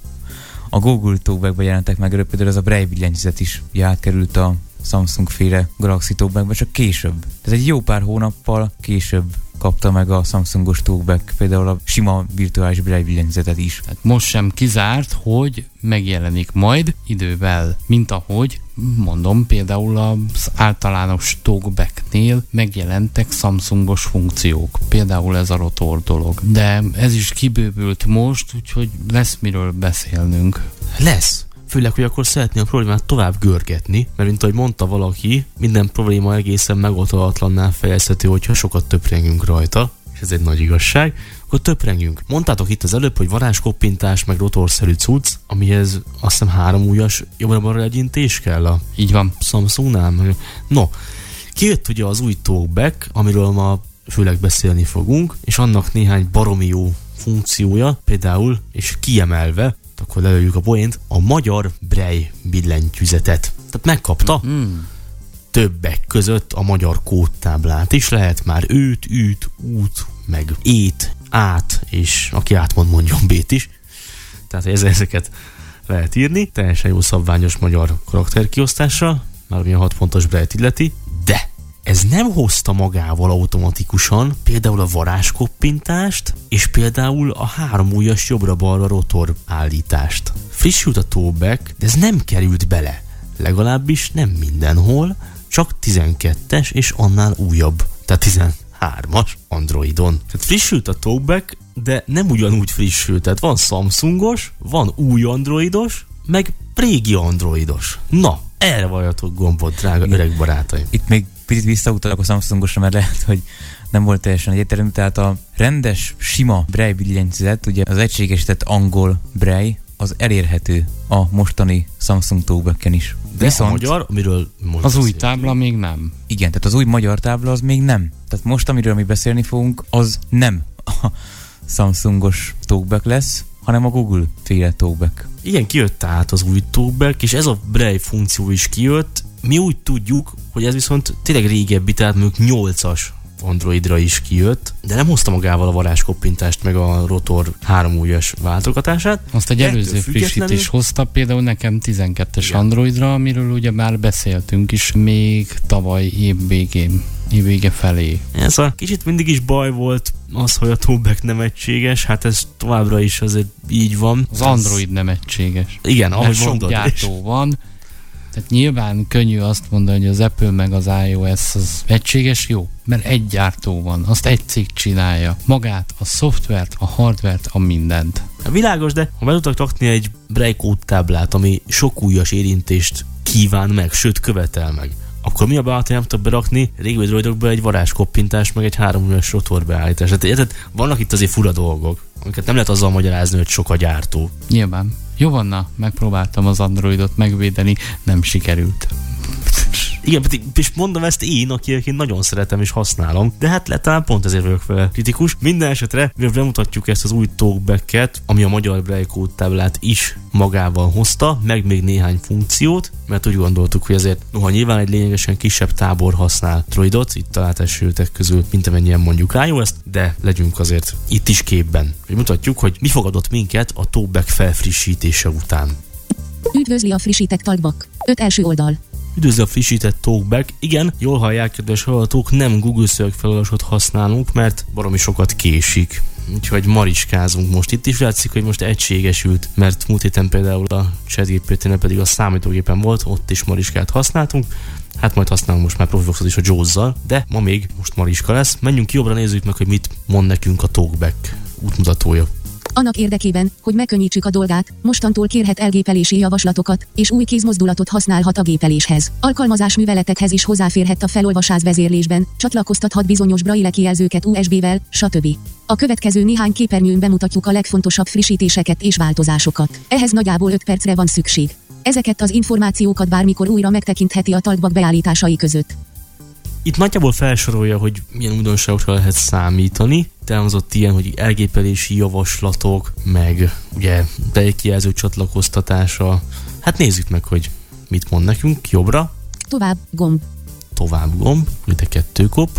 a Google Talkback-be jelentek meg, például ez a Braille billentyűzet is átkerült a Samsung féle Galaxy Talkback-be, csak később. Tehát egy jó pár hónappal később kapta meg a Samsungos Talkback például a sima virtuális braille is. Hát most sem kizárt, hogy megjelenik majd idővel, mint ahogy mondom, például az általános talkbacknél megjelentek Samsungos funkciók, például ez a rotor dolog. De ez is kibővült most, úgyhogy lesz miről beszélnünk. Lesz főleg, hogy akkor szeretné a problémát tovább görgetni, mert mint ahogy mondta valaki, minden probléma egészen megoldhatatlanná fejezhető, hogyha sokat töprengünk rajta, és ez egy nagy igazság, akkor töprengünk. Mondtátok itt az előbb, hogy varázskoppintás, meg rotorszerű cucc, amihez azt hiszem három újas jobbra legyintés kell a Így van. Samsungnál. No, kijött ugye az új talkback, amiről ma főleg beszélni fogunk, és annak néhány baromi jó funkciója, például, és kiemelve akkor lelőjük a poént, a magyar Brej billentyűzetet. Tehát megkapta mm. többek között a magyar kódtáblát is, lehet már őt, űt, út, meg ét, át, és aki átmond mondjon bét is. Tehát ezeket lehet írni, teljesen jó szabványos magyar karakterkiosztással, már ami a 6 fontos brejt illeti, de ez nem hozta magával automatikusan például a varázskoppintást, és például a három ujjas jobbra-balra rotor állítást. Frissült a tóbek, de ez nem került bele. Legalábbis nem mindenhol, csak 12-es és annál újabb, tehát 13-as Androidon. Tehát frissült a talkback, de nem ugyanúgy frissült. Tehát van Samsungos, van új Androidos, meg régi Androidos. Na, erre vajatok gombot, drága öreg barátaim. Itt még picit visszautalok a Samsungosra, mert lehet, hogy nem volt teljesen egyértelmű. Tehát a rendes, sima Braille billentyűzet, ugye az egységesített angol Braille, az elérhető a mostani Samsung Talkback-en is. De Viszont a magyar, amiről most Az új tábla még nem. Igen, tehát az új magyar tábla az még nem. Tehát most, amiről mi beszélni fogunk, az nem a Samsungos Talkback lesz, hanem a Google féle Talkback. Igen, kijött tehát az új Talkback, és ez a Braille funkció is kijött, mi úgy tudjuk, hogy ez viszont tényleg régebbi, tehát mondjuk 8-as Androidra is kijött, de nem hozta magával a varázskoppintást meg a rotor három újas váltogatását. Azt egy előző frissítés hozta, például nekem 12-es Igen. Androidra, amiről ugye már beszéltünk is még tavaly év végén vége felé. Ez a kicsit mindig is baj volt az, hogy a Tubeck nem egységes, hát ez továbbra is azért így van. Az Android nem egységes. Igen, ahogy sok mondod. gyártó van, tehát nyilván könnyű azt mondani, hogy az Apple meg az iOS az egységes, jó, mert egy gyártó van, azt egy cég csinálja. Magát, a szoftvert, a hardvert, a mindent. Világos, de ha be tudtak rakni egy breakout táblát, ami sok újas érintést kíván meg, sőt követel meg, akkor mi a bát, nem tudok berakni régi droidokba egy varázskoppintás, meg egy három ujjas rotor beállítás. Tehát érted, vannak itt azért fura dolgok, amiket nem lehet azzal magyarázni, hogy sok a gyártó. Nyilván. Jovanna, megpróbáltam az Androidot megvédeni, nem sikerült. Igen, és mondom ezt én, aki én nagyon szeretem és használom, de hát talán pont ezért vagyok vele kritikus. Minden esetre, mivel bemutatjuk ezt az új talkback ami a magyar Braille táblát is magával hozta, meg még néhány funkciót, mert úgy gondoltuk, hogy azért, noha nyilván egy lényegesen kisebb tábor használ Droidot, itt talált esőtek közül, mint amennyien mondjuk iOS, de legyünk azért itt is képben. Hogy mutatjuk, hogy mi fogadott minket a talkback felfrissítése után. Üdvözli a frissített talkback. Öt első oldal. Üdvözlő a frissített Talkback. Igen, jól hallják, kedves hallgatók, nem Google szövegfelolvasót használunk, mert baromi sokat késik. Úgyhogy mariskázunk most itt is. Látszik, hogy most egységesült, mert múlt héten például a chatgpt pedig a számítógépen volt, ott is mariskát használtunk. Hát majd használunk most már Profivoxot is a jaws de ma még most Mariska lesz. Menjünk jobbra, nézzük meg, hogy mit mond nekünk a Talkback útmutatója. Annak érdekében, hogy megkönnyítsük a dolgát, mostantól kérhet elgépelési javaslatokat, és új kézmozdulatot használhat a gépeléshez. Alkalmazás műveletekhez is hozzáférhet a felolvasás vezérlésben, csatlakoztathat bizonyos braille kijelzőket USB-vel, stb. A következő néhány képernyőn bemutatjuk a legfontosabb frissítéseket és változásokat. Ehhez nagyjából 5 percre van szükség. Ezeket az információkat bármikor újra megtekintheti a talkbak beállításai között. Itt nagyjából felsorolja, hogy milyen újdonságokra lehet számítani. Elhozott ilyen, hogy elgépelési javaslatok, meg ugye bekijelző csatlakoztatása. Hát nézzük meg, hogy mit mond nekünk. Jobbra. Tovább, gomb. Tovább gomb, ugye kettő kop.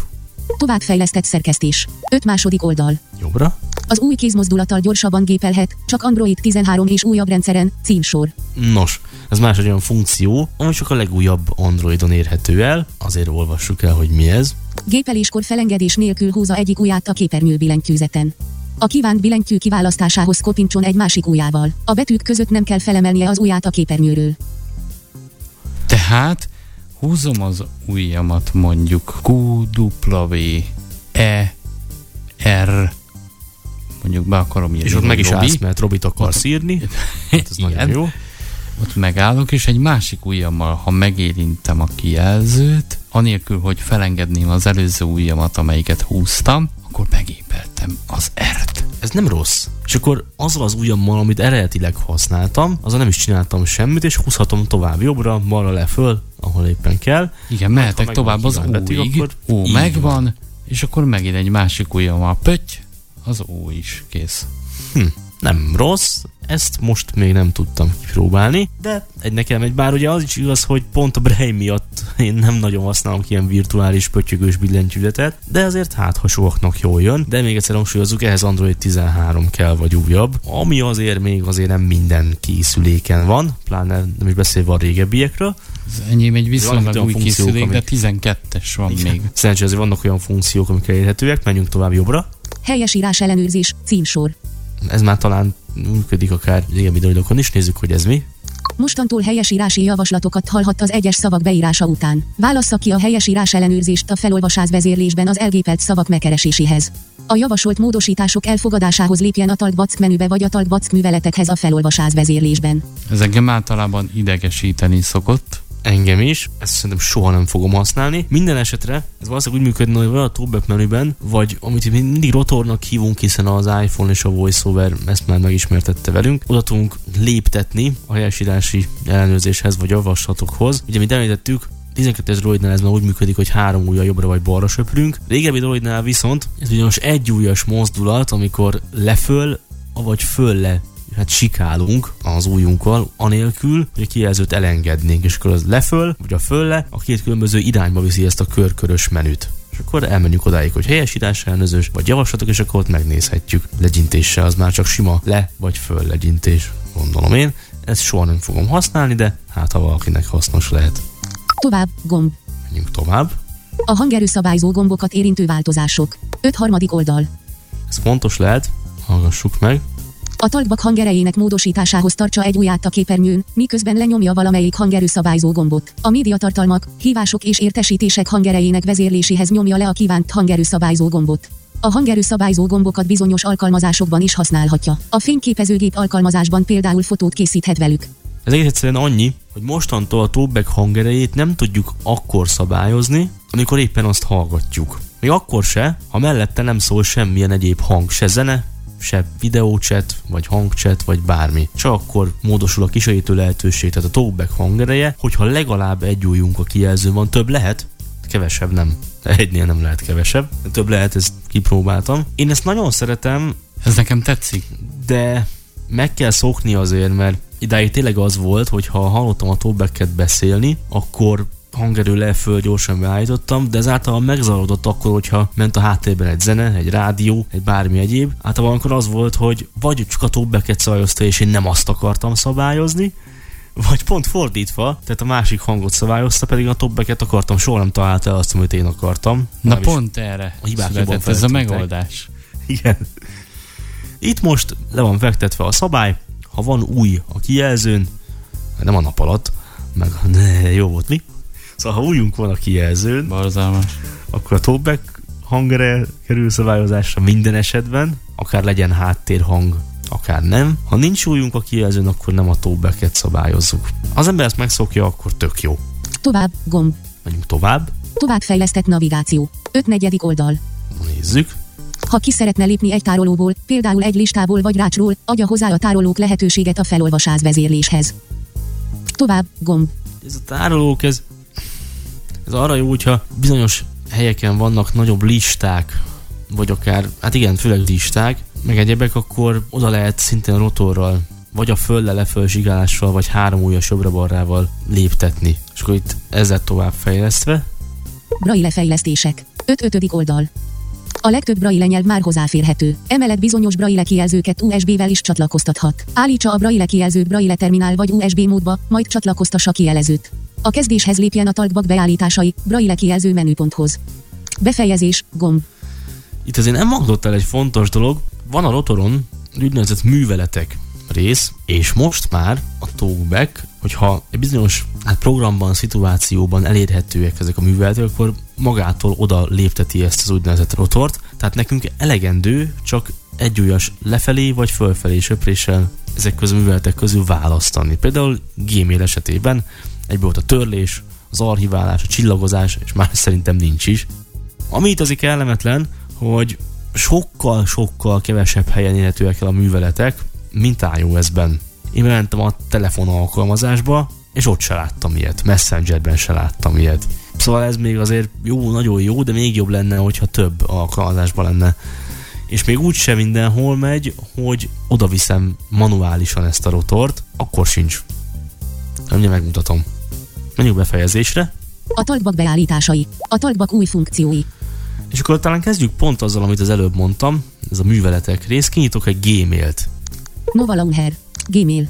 Továbbfejlesztett szerkesztés. 5 második oldal. Jobbra. Az új kézmozdulattal gyorsabban gépelhet, csak Android 13 és újabb rendszeren, címsor. Nos, ez más egy olyan funkció, ami csak a legújabb Androidon érhető el, azért olvassuk el, hogy mi ez. Gépeléskor felengedés nélkül húzza egyik ujját a képernyő billentyűzeten. A kívánt billentyű kiválasztásához kopincson egy másik ujjával. A betűk között nem kell felemelnie az ujját a képernyőről. Tehát húzom az ujjamat mondjuk Q, W, E, R, mondjuk be akarom írni. És ott meg is állsz, mert Robit akarsz írni. Hát ez nagyon jó. Ott megállok, és egy másik ujjammal, ha megérintem a kijelzőt, anélkül, hogy felengedném az előző ujjamat, amelyiket húztam, akkor megépeltem az ert. Ez nem rossz. És akkor azzal az ujjammal, amit eredetileg használtam, azon nem is csináltam semmit, és húzhatom tovább jobbra, balra le föl, ahol éppen kell. Igen, mehetek tovább az újig, ó, megvan, van. és akkor megint egy másik ujjammal pötty, az ó is kész. Hm, nem rossz, ezt most még nem tudtam kipróbálni, de egy nekem egy, bár ugye az is igaz, hogy pont a Braille miatt én nem nagyon használom ilyen virtuális pöttyögős billentyűzetet, de azért hát hasonlóknak jól jön, de még egyszer hangsúlyozzuk, ehhez Android 13 kell vagy újabb, ami azért még azért nem minden készüléken van, pláne nem is beszélve a régebbiekről. Az enyém egy viszonylag új készülék, de 12-es van igen. még. Szerencsére azért vannak olyan funkciók, amik elérhetőek, menjünk tovább jobbra. Helyesírás ellenőrzés, címsor. Ez már talán működik akár régebbi dolgokon is, nézzük, hogy ez mi. Mostantól helyesírási javaslatokat hallhat az egyes szavak beírása után. Válassza ki a helyesírás ellenőrzést a felolvasás vezérlésben az elgépelt szavak megkereséséhez. A javasolt módosítások elfogadásához lépjen a Talkback menübe vagy a Talkback műveletekhez a felolvasás vezérlésben. Ez engem általában idegesíteni szokott, engem is, ezt szerintem soha nem fogom használni. Minden esetre ez valószínűleg úgy működne, hogy vagy a talkback menüben, vagy amit mindig rotornak hívunk, hiszen az iPhone és a VoiceOver ezt már megismertette velünk, oda tudunk léptetni a helyesírási ellenőrzéshez vagy javaslatokhoz. Ugye, mint említettük, 12-es droidnál ez már úgy működik, hogy három ujjal jobbra vagy balra söprünk. Régebbi droidnál viszont ez ugyanis egy ujjas mozdulat, amikor leföl, vagy fölle hát sikálunk az ujjunkkal, anélkül, hogy a kijelzőt elengednénk, és akkor az leföl, vagy a fölle, a két különböző irányba viszi ezt a körkörös menüt és akkor elmenjük odáig, hogy helyesítás elnözős, vagy javaslatok, és akkor ott megnézhetjük. Legyintéssel az már csak sima le vagy föl legyintés, gondolom én. Ezt soha nem fogom használni, de hát ha valakinek hasznos lehet. Tovább, gomb. Menjünk tovább. A hangerőszabályzó gombokat érintő változások. 5 harmadik oldal. Ez fontos lehet, hallgassuk meg. A talkback hangerejének módosításához tartsa egy ujját a képernyőn, miközben lenyomja valamelyik hangerő szabályzó gombot. A médiatartalmak, hívások és értesítések hangerejének vezérléséhez nyomja le a kívánt hangerő szabályzó gombot. A hangerő szabályzó gombokat bizonyos alkalmazásokban is használhatja. A fényképezőgép alkalmazásban például fotót készíthet velük. Ez egyszerűen annyi, hogy mostantól a talkback hangerejét nem tudjuk akkor szabályozni, amikor éppen azt hallgatjuk. Még akkor se, ha mellette nem szól semmilyen egyéb hang, se zene, se videóchat, vagy hangchat, vagy bármi. Csak akkor módosul a kisegítő lehetőség, tehát a talkback hangereje, hogyha legalább egy ujjunk a kijelzőn van, több lehet, kevesebb nem. Egynél nem lehet kevesebb. Több lehet, ezt kipróbáltam. Én ezt nagyon szeretem, Ez nekem tetszik. de meg kell szokni azért, mert idáig tényleg az volt, hogy ha hallottam a talkbacket beszélni, akkor hangerő le föl gyorsan beállítottam, de ezáltal megzavarodott akkor, hogyha ment a háttérben egy zene, egy rádió, egy bármi egyéb. Általában akkor az volt, hogy vagy csak a talkbacket szabályozta, és én nem azt akartam szabályozni, vagy pont fordítva, tehát a másik hangot szabályozta, pedig a talkbacket akartam, soha nem találta el azt, amit én akartam. Na pont erre A hibák született ez a megoldás. Igen. Itt most le van fektetve a szabály, ha van új a kijelzőn, nem a nap alatt, meg ne, jó volt mi? Szóval ha újunk van a kijelzőn, Barzalmas. akkor a talkback hangere kerül szabályozásra minden esetben, akár legyen háttérhang, akár nem. Ha nincs újunk a kijelzőn, akkor nem a talkbacket szabályozzuk. Az ember ezt megszokja, akkor tök jó. Tovább, gomb. Menjünk tovább, Továbbfejlesztett navigáció. 5 negyedik oldal. nézzük. Ha ki szeretne lépni egy tárolóból, például egy listából vagy rácsról, adja hozzá a tárolók lehetőséget a felolvasás vezérléshez. Tovább, gomb. ez a tárolók, ez, ez arra jó, hogyha bizonyos helyeken vannak nagyobb listák, vagy akár, hát igen, főleg listák, meg egyebek, akkor oda lehet szintén rotorral, vagy a fölle leföl zsigálással, vagy három ujjas jobbra-balrával léptetni. És akkor itt ezzel tovább fejlesztve, Braille fejlesztések. 5 ötödik oldal. A legtöbb braille nyelv már hozzáférhető. Emellett bizonyos braille kijelzőket USB-vel is csatlakoztathat. Állítsa a braille kijelzőt braille terminál vagy USB módba, majd csatlakoztassa kijelzőt. A kezdéshez lépjen a talkback beállításai, braille kijelző menüponthoz. Befejezés, gomb. Itt azért nem hangzott el egy fontos dolog. Van a rotoron úgynevezett műveletek rész, és most már a talkback, hogyha egy bizonyos hát programban, szituációban elérhetőek ezek a műveletek, akkor magától oda lépteti ezt az úgynevezett rotort. Tehát nekünk elegendő csak egy ujjas lefelé vagy fölfelé söpréssel ezek közül műveletek közül választani. Például Gmail esetében egy volt a törlés, az archiválás, a csillagozás, és már szerintem nincs is. Ami itt azért kellemetlen, hogy sokkal-sokkal kevesebb helyen érhetőek el a műveletek, mint iOS-ben. Én bementem a telefon alkalmazásba, és ott se láttam ilyet. Messengerben se láttam ilyet. Szóval ez még azért jó, nagyon jó, de még jobb lenne, hogyha több alkalmazásban lenne. És még úgy sem mindenhol megy, hogy oda viszem manuálisan ezt a rotort, akkor sincs. Nem megmutatom. Menjünk befejezésre. A talkback beállításai. A talkback új funkciói. És akkor talán kezdjük pont azzal, amit az előbb mondtam, ez a műveletek rész. Kinyitok egy Gmail-t. Nova Launcher. Gmail.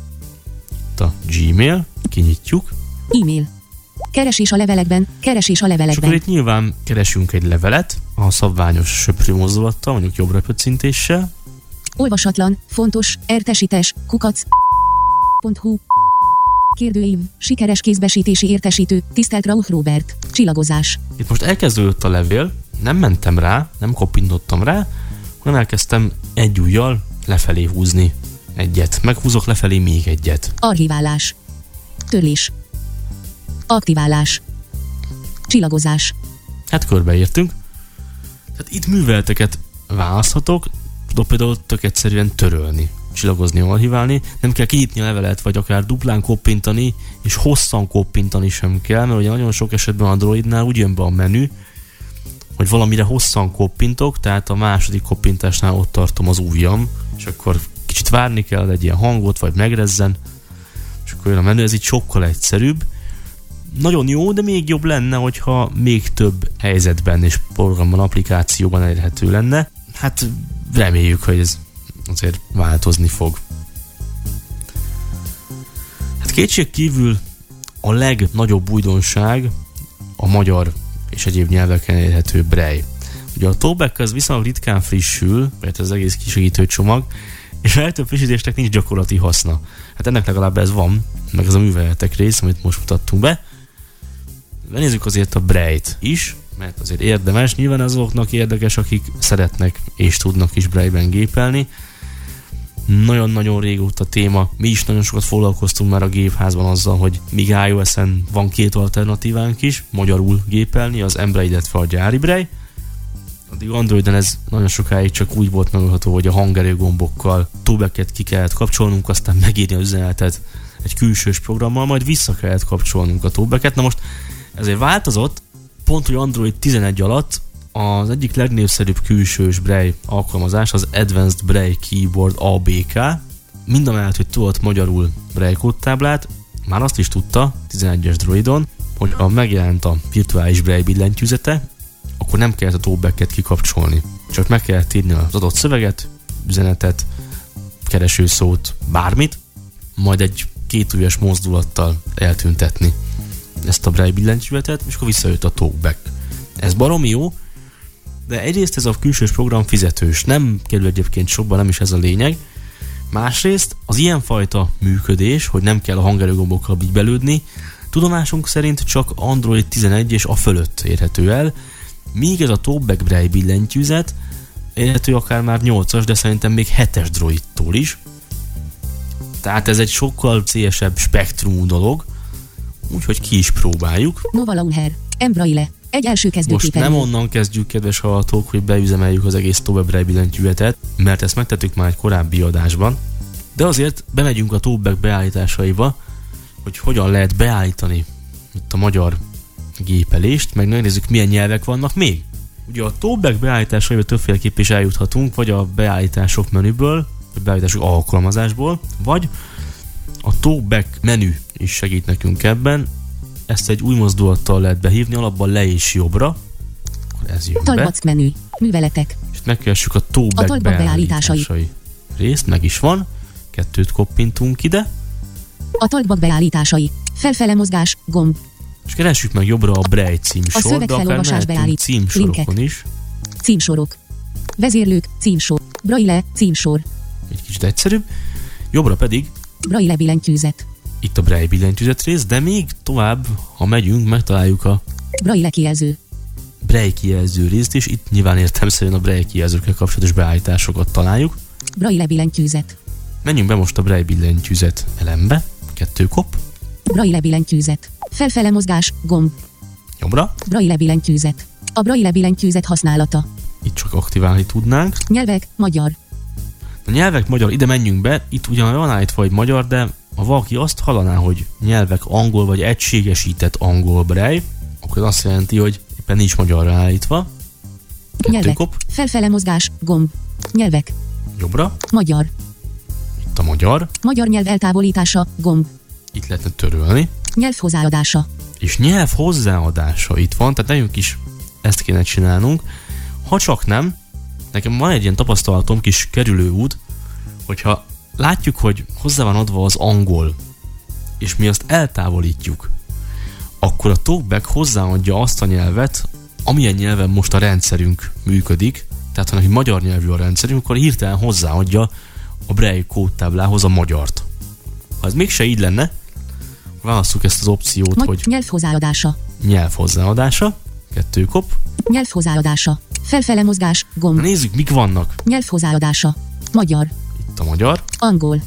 Itt a Gmail, kinyitjuk, E-mail. Keresés a levelekben, keresés a és akkor levelekben. itt nyilván keresünk egy levelet, a szabványos söprű mozdulattal, mondjuk jobbra pöccintéssel, Olvasatlan, fontos, értesítés, kukac. .hu. Kérdőív, sikeres kézbesítési értesítő, tisztelt Rauch Robert, csillagozás. Itt most elkezdődött a levél, nem mentem rá, nem koppintottam rá, hanem elkezdtem egy ujjal lefelé húzni egyet. Meghúzok lefelé még egyet. Archiválás. Törlés. Aktiválás. Csillagozás. Hát körbeértünk. Tehát itt műveleteket választhatok, tudok például tök egyszerűen törölni, csillagozni, archiválni, nem kell kinyitni a levelet, vagy akár duplán koppintani, és hosszan koppintani sem kell, mert ugye nagyon sok esetben Androidnál úgy jön be a menü, hogy valamire hosszan koppintok, tehát a második koppintásnál ott tartom az ujjam, és akkor kicsit várni kell egy ilyen hangot, vagy megrezzen, és akkor jön a menü, ez így sokkal egyszerűbb. Nagyon jó, de még jobb lenne, hogyha még több helyzetben és programban, applikációban elérhető lenne. Hát reméljük, hogy ez azért változni fog. Hát kétség kívül a legnagyobb újdonság a magyar és egyéb nyelveken elérhető Braille. Ugye a Talkback az viszonylag ritkán frissül, mert az egész kisegítő csomag, és a legtöbb frissítésnek nincs gyakorlati haszna. Hát ennek legalább ez van, meg ez a műveletek rész, amit most mutattunk be. Lenézzük azért a Braille-t is, mert azért érdemes. Nyilván azoknak érdekes, akik szeretnek és tudnak is Braille-ben gépelni. Nagyon-nagyon régóta téma. Mi is nagyon sokat foglalkoztunk már a gépházban azzal, hogy míg iOS-en van két alternatívánk is, magyarul gépelni, az Embraille, illetve a gyári Braille. Addig Androidon ez nagyon sokáig csak úgy volt megoldható, hogy a hangerő gombokkal túlbeket ki kellett kapcsolnunk, aztán megírni az üzenetet egy külsős programmal, majd vissza kellett kapcsolnunk a túlbeket. Na most ezért változott, pont hogy Android 11 alatt az egyik legnépszerűbb külsős Braille alkalmazás az Advanced Braille Keyboard ABK. Mind a mellett, hogy tudott magyarul Braille kódtáblát, már azt is tudta 11-es Droidon, hogy ha megjelent a virtuális Braille billentyűzete, akkor nem kellett a talkbacket kikapcsolni. Csak meg kellett írni az adott szöveget, üzenetet, keresőszót, bármit, majd egy kétújas mozdulattal eltüntetni ezt a Braille billentyűzetet, és akkor visszajött a talkback. Ez baromi jó, de egyrészt ez a külsős program fizetős, nem kerül egyébként sokba, nem is ez a lényeg. Másrészt az ilyenfajta működés, hogy nem kell a hangerőgombokkal így belődni, tudomásunk szerint csak Android 11 és a fölött érhető el, míg ez a Talkback Braille billentyűzet érhető akár már 8-as, de szerintem még 7-es droidtól is. Tehát ez egy sokkal szélesebb spektrumú dolog, úgyhogy ki is próbáljuk. Nova Launcher. Embraille. Egy első Most kezdőképernyő. nem onnan kezdjük, kedves hallgatók, hogy beüzemeljük az egész Talkback billentyűzetet, mert ezt megtettük már egy korábbi adásban, de azért bemegyünk a Talkback beállításaiba, hogy hogyan lehet beállítani itt a magyar gépelést, meg megnézzük milyen nyelvek vannak még. Ugye a Talkback beállításaiba többféleképp is eljuthatunk, vagy a beállítások menüből, vagy beállítások alkalmazásból, vagy a Talkback menü is segít nekünk ebben. Ezt egy új mozdulattal lehet behívni, alapban le és jobbra. Ez jön be. Talback menü. Műveletek. És megkeressük a Talkback A beállításai. beállításai részt, meg is van. Kettőt koppintunk ide, A talkback beállításai. Felfele mozgás. Gomb. és keressük meg jobbra a Braille címsor, de akár szövegfelolvasás mehetünk beállít- címsorokon is. Címsorok. Vezérlők. Címsor. Braille. Címsor. Egy kicsit egyszerűbb. Jobbra pedig Braille billentyűzet. Itt a Braille billentyűzet rész, de még tovább, ha megyünk, megtaláljuk a Braille kijelző. Braille kijelző részt, és itt nyilván értelmszerűen a Braille kijelzőkkel kapcsolatos beállításokat találjuk. Braille billentyűzet. Menjünk be most a Braille billentyűzet elembe, kettő kop, Braille billentyűzet. Felfele mozgás. Gomb. jobbra, Braille billentyűzet. A Braille billentyűzet használata. itt csak aktiválni tudnánk. Nyelvek. Magyar. A nyelvek magyar, ide menjünk be, itt ugyan van állítva, hogy magyar, de ha valaki azt hallaná, hogy nyelvek angol vagy egységesített angol Braille, akkor azt jelenti, hogy éppen nincs magyarra állítva. Kettő Nyelvek. kop, Felfele mozgás. Gomb. Nyelvek. jobbra, Magyar. itt a magyar, Magyar nyelv eltávolítása. Gomb. itt lehetne törölni, Nyelv hozzáadása. és nyelv hozzáadása itt van, tehát nekünk is ezt kéne csinálnunk. Ha csak nem, nekem van egy ilyen tapasztalatom, kis kerülőút, hogyha látjuk, hogy hozzá van adva az angol, és mi azt eltávolítjuk, akkor a talkback hozzáadja azt a nyelvet, amilyen nyelven most a rendszerünk működik, tehát ha neki magyar nyelvű a rendszerünk, akkor hirtelen hozzáadja a Braille kódtáblához a magyart. Ha ez mégse így lenne, válasszuk ezt az opciót, Magy- hogy nyelv hozzáadása. nyelv hozzáadása, kettő kop. Nyelv hozzáadása. Felfele mozgás. Na Gomb. nézzük, mik vannak. Nyelv hozzáadása. Magyar. Itt a magyar, Angol.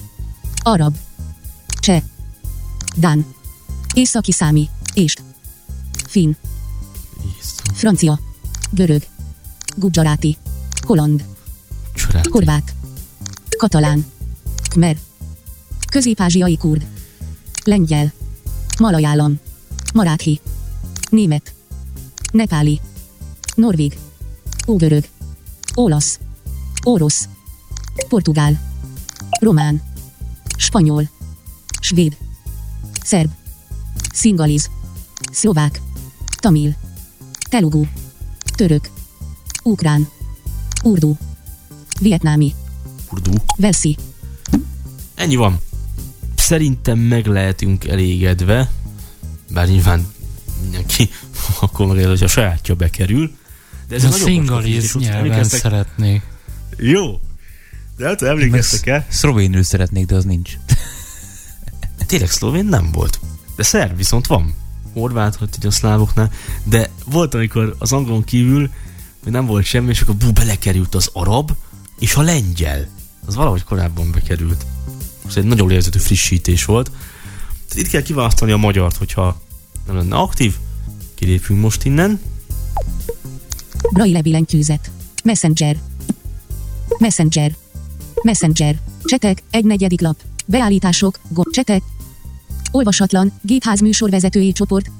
Arab. Cseh. Dán. Északi számi. Ést. Finn. Észak, Francia. Görög. Gudzsaráti. Holland. Csoráti. Horvát. Katalán. Khmer. Közép-ázsiai kurd. Lengyel. Malajálam. Maráthi. Német. Nepáli. Norvég. Ógörög. Olasz. Orosz. Portugál. Román. Spanyol. Svéd. Szerb. Szingaliz. Szlovák. Tamil. Telugu. Török. Ukrán. Urdu. Vietnámi. Urdu. Velszi. Ennyi van. Szerintem meg lehetünk elégedve, bár nyilván mindenki akkor meg hogy a sajátja bekerül. De ez a szingaliz nyelven szeretnék. Jó. De hát emlékeztek el? Szlovénül szeretnék, de az nincs. Tényleg szlovén nem volt. De szerb viszont van. Horvát, hogy a szlávoknál. De volt, amikor az angolon kívül hogy nem volt semmi, és akkor bú, belekerült az arab és a lengyel. Az valahogy korábban bekerült. Ez egy nagyon érzetű frissítés volt. Tehát itt kell kiválasztani a magyart, hogyha nem lenne aktív. Kilépünk most innen. Braille billentyűzet. Messenger. Messenger. Messenger. Csetek, egy negyedik lap. Beállítások, gomb, csetek. Olvasatlan, gépház műsorvezetői csoport.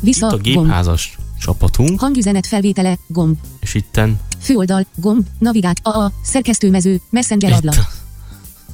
Vissza, Itt a gomb. gépházas csapatunk, Hangüzenet felvétele, gomb. és itten Főoldal, gomb, navigát, AA, szerkesztőmező, messenger itt ablak.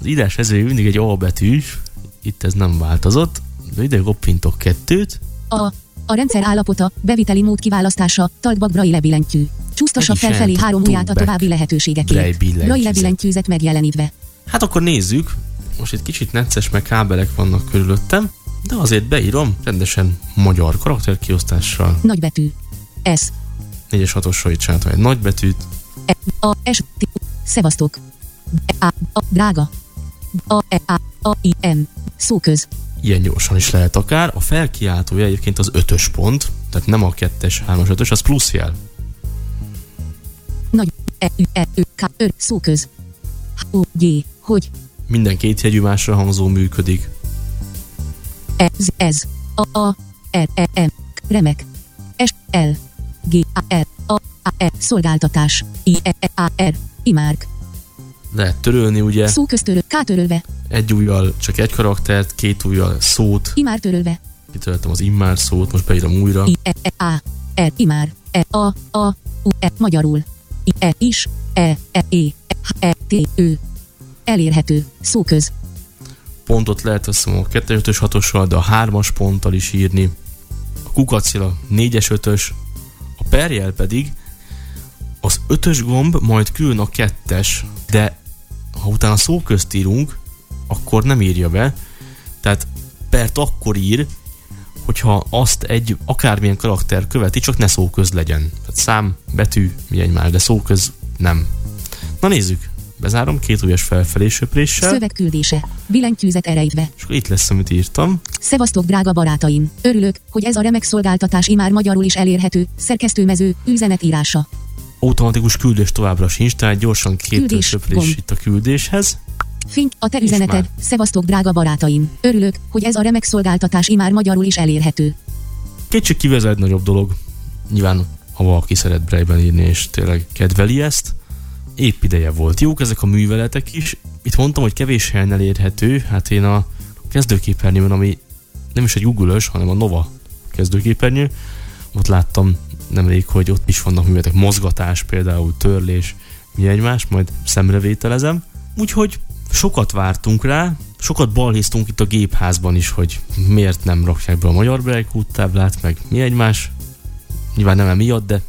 az írás ező mindig egy A betűs, itt ez nem változott, de ide koppintok kettőt, A. A rendszer állapota, beviteli mód kiválasztása, taltbak braille billentyű. Csúsztassa felfelé el három ujját a további lehetőségekért. Braille billentyűzet megjelenítve. Hát akkor nézzük. Most egy kicsit necces, meg kábelek vannak körülöttem, de azért beírom rendesen magyar karakterkiosztással. Nagybetű. S. 4-es 6-osra itt csináltam egy nagybetűt. E. A. S. T. Szevasztok. A. A. Drága. A. E. A. A. I. M. Szóköz. Ilyen gyorsan is lehet akár. A felkiáltója egyébként az ötös pont, tehát nem a kettes, hármas, ötös, az plusz jel. Nagy. E. E. K. Ö. Szóköz. H. O. G. Hogy. Minden két jegyű másra hangzó működik. E. Z. Ez. A. A. R. E. M. Remek. S. L. G. A. R. A. A. E. Szolgáltatás. I. E. E. A. R. Imárk. Lehet törölni, ugye? Szóköztörő. K. Törölve. Egy ujjal csak egy karaktert, két ujjal szót. Imár törölve. Kitöröltem az immár szót, most beírom újra. I. E. E. A. R. Imár. E. A. A. U. E. Magyarul. E. Is. E. E. E. E. T. Ö. Elérhető. Szóköz. pontot lehet azt mondom, a 2 5 6 de a 3-as ponttal is írni. A kukacél a 4-es 5 a perjel pedig az 5-ös gomb, majd külön a 2-es, de ha utána szó közt írunk, akkor nem írja be. Tehát pert akkor ír, hogyha azt egy akármilyen karakter követi, csak ne szóköz legyen. Tehát szám, betű, milyen már, de szóköz nem. Na nézzük, bezárom két ujjas felfelé söpréssel. Szövegküldése. Billentyűzet erejtve. És akkor itt lesz, amit írtam. Szevasztok, drága barátaim! Örülök, hogy ez a remek szolgáltatás imár magyarul is elérhető. Szerkesztőmező, üzenetírása. Automatikus küldés továbbra sincs, tehát gyorsan két Küldés, söprés gomb. itt a küldéshez. Fink, a te üzeneted. Szevasztok, drága barátaim! Örülök, hogy ez a remek szolgáltatás imár magyarul is elérhető. Kétség kívül ez egy nagyobb dolog. Nyilván, ha valaki szeret Braille-ben írni, és tényleg kedveli ezt, épp ideje volt. Jók ezek a műveletek is. Itt mondtam, hogy kevés helyen elérhető, hát én a kezdőképernyőn, ami nem is egy google hanem a Nova kezdőképernyő, ott láttam nemrég, hogy ott is vannak műveletek, mozgatás például, törlés, mi egymás, majd szemrevételezem. Úgyhogy sokat vártunk rá, sokat balhéztunk itt a gépházban is, hogy miért nem rakják be a magyar Braille táblát, meg mi egymás. Nyilván nem emiatt, de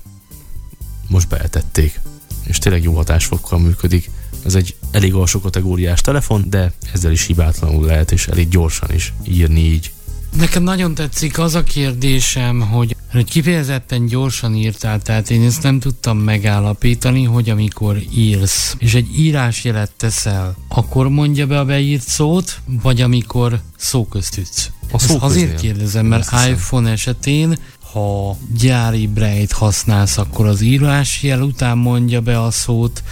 most beeltették. És tényleg jó hatásfokkal működik. Ez egy elég alsó kategóriás telefon, de ezzel is hibátlanul lehet, és elég gyorsan is írni így. Nekem nagyon tetszik az a kérdésem, hogy, hogy kifejezetten gyorsan írtál, tehát én ezt nem tudtam megállapítani, hogy amikor írsz, és egy írásjelet teszel, akkor mondja be a beírt szót, vagy amikor szóköztütsz. A Ezt szóköznél. azért kérdezem, mert iPhone esetén ha gyári braille használsz, akkor az írásjel után mondja be a szót,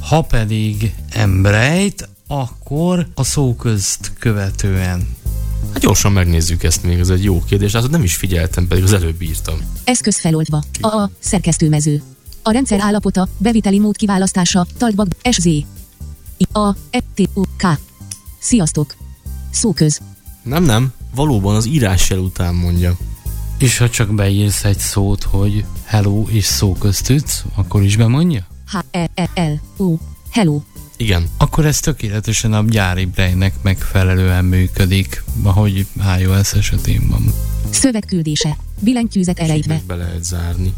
ha pedig embrejt, akkor a szóközt követően. Hát gyorsan megnézzük ezt még, ez egy jó kérdés, hát nem is figyeltem, pedig az előbb írtam. Eszköz feloldva. A. A. Szerkesztőmező. A rendszer állapota, beviteli mód kiválasztása, taltbak, SZ. I. A. E. T. U. K. Sziasztok! Szóköz. Nem, nem, valóban az írásjel után mondja. És ha csak beírsz egy szót, hogy hello és szóköztütsz, akkor is bemondja? H. E. E. L. O. Hello. Igen, Akkor ez tökéletesen a gyári braille megfelelően működik, ahogy iOS esetén van. Szövegküldése. Billentyűzet erejtve. meg be lehet zárni.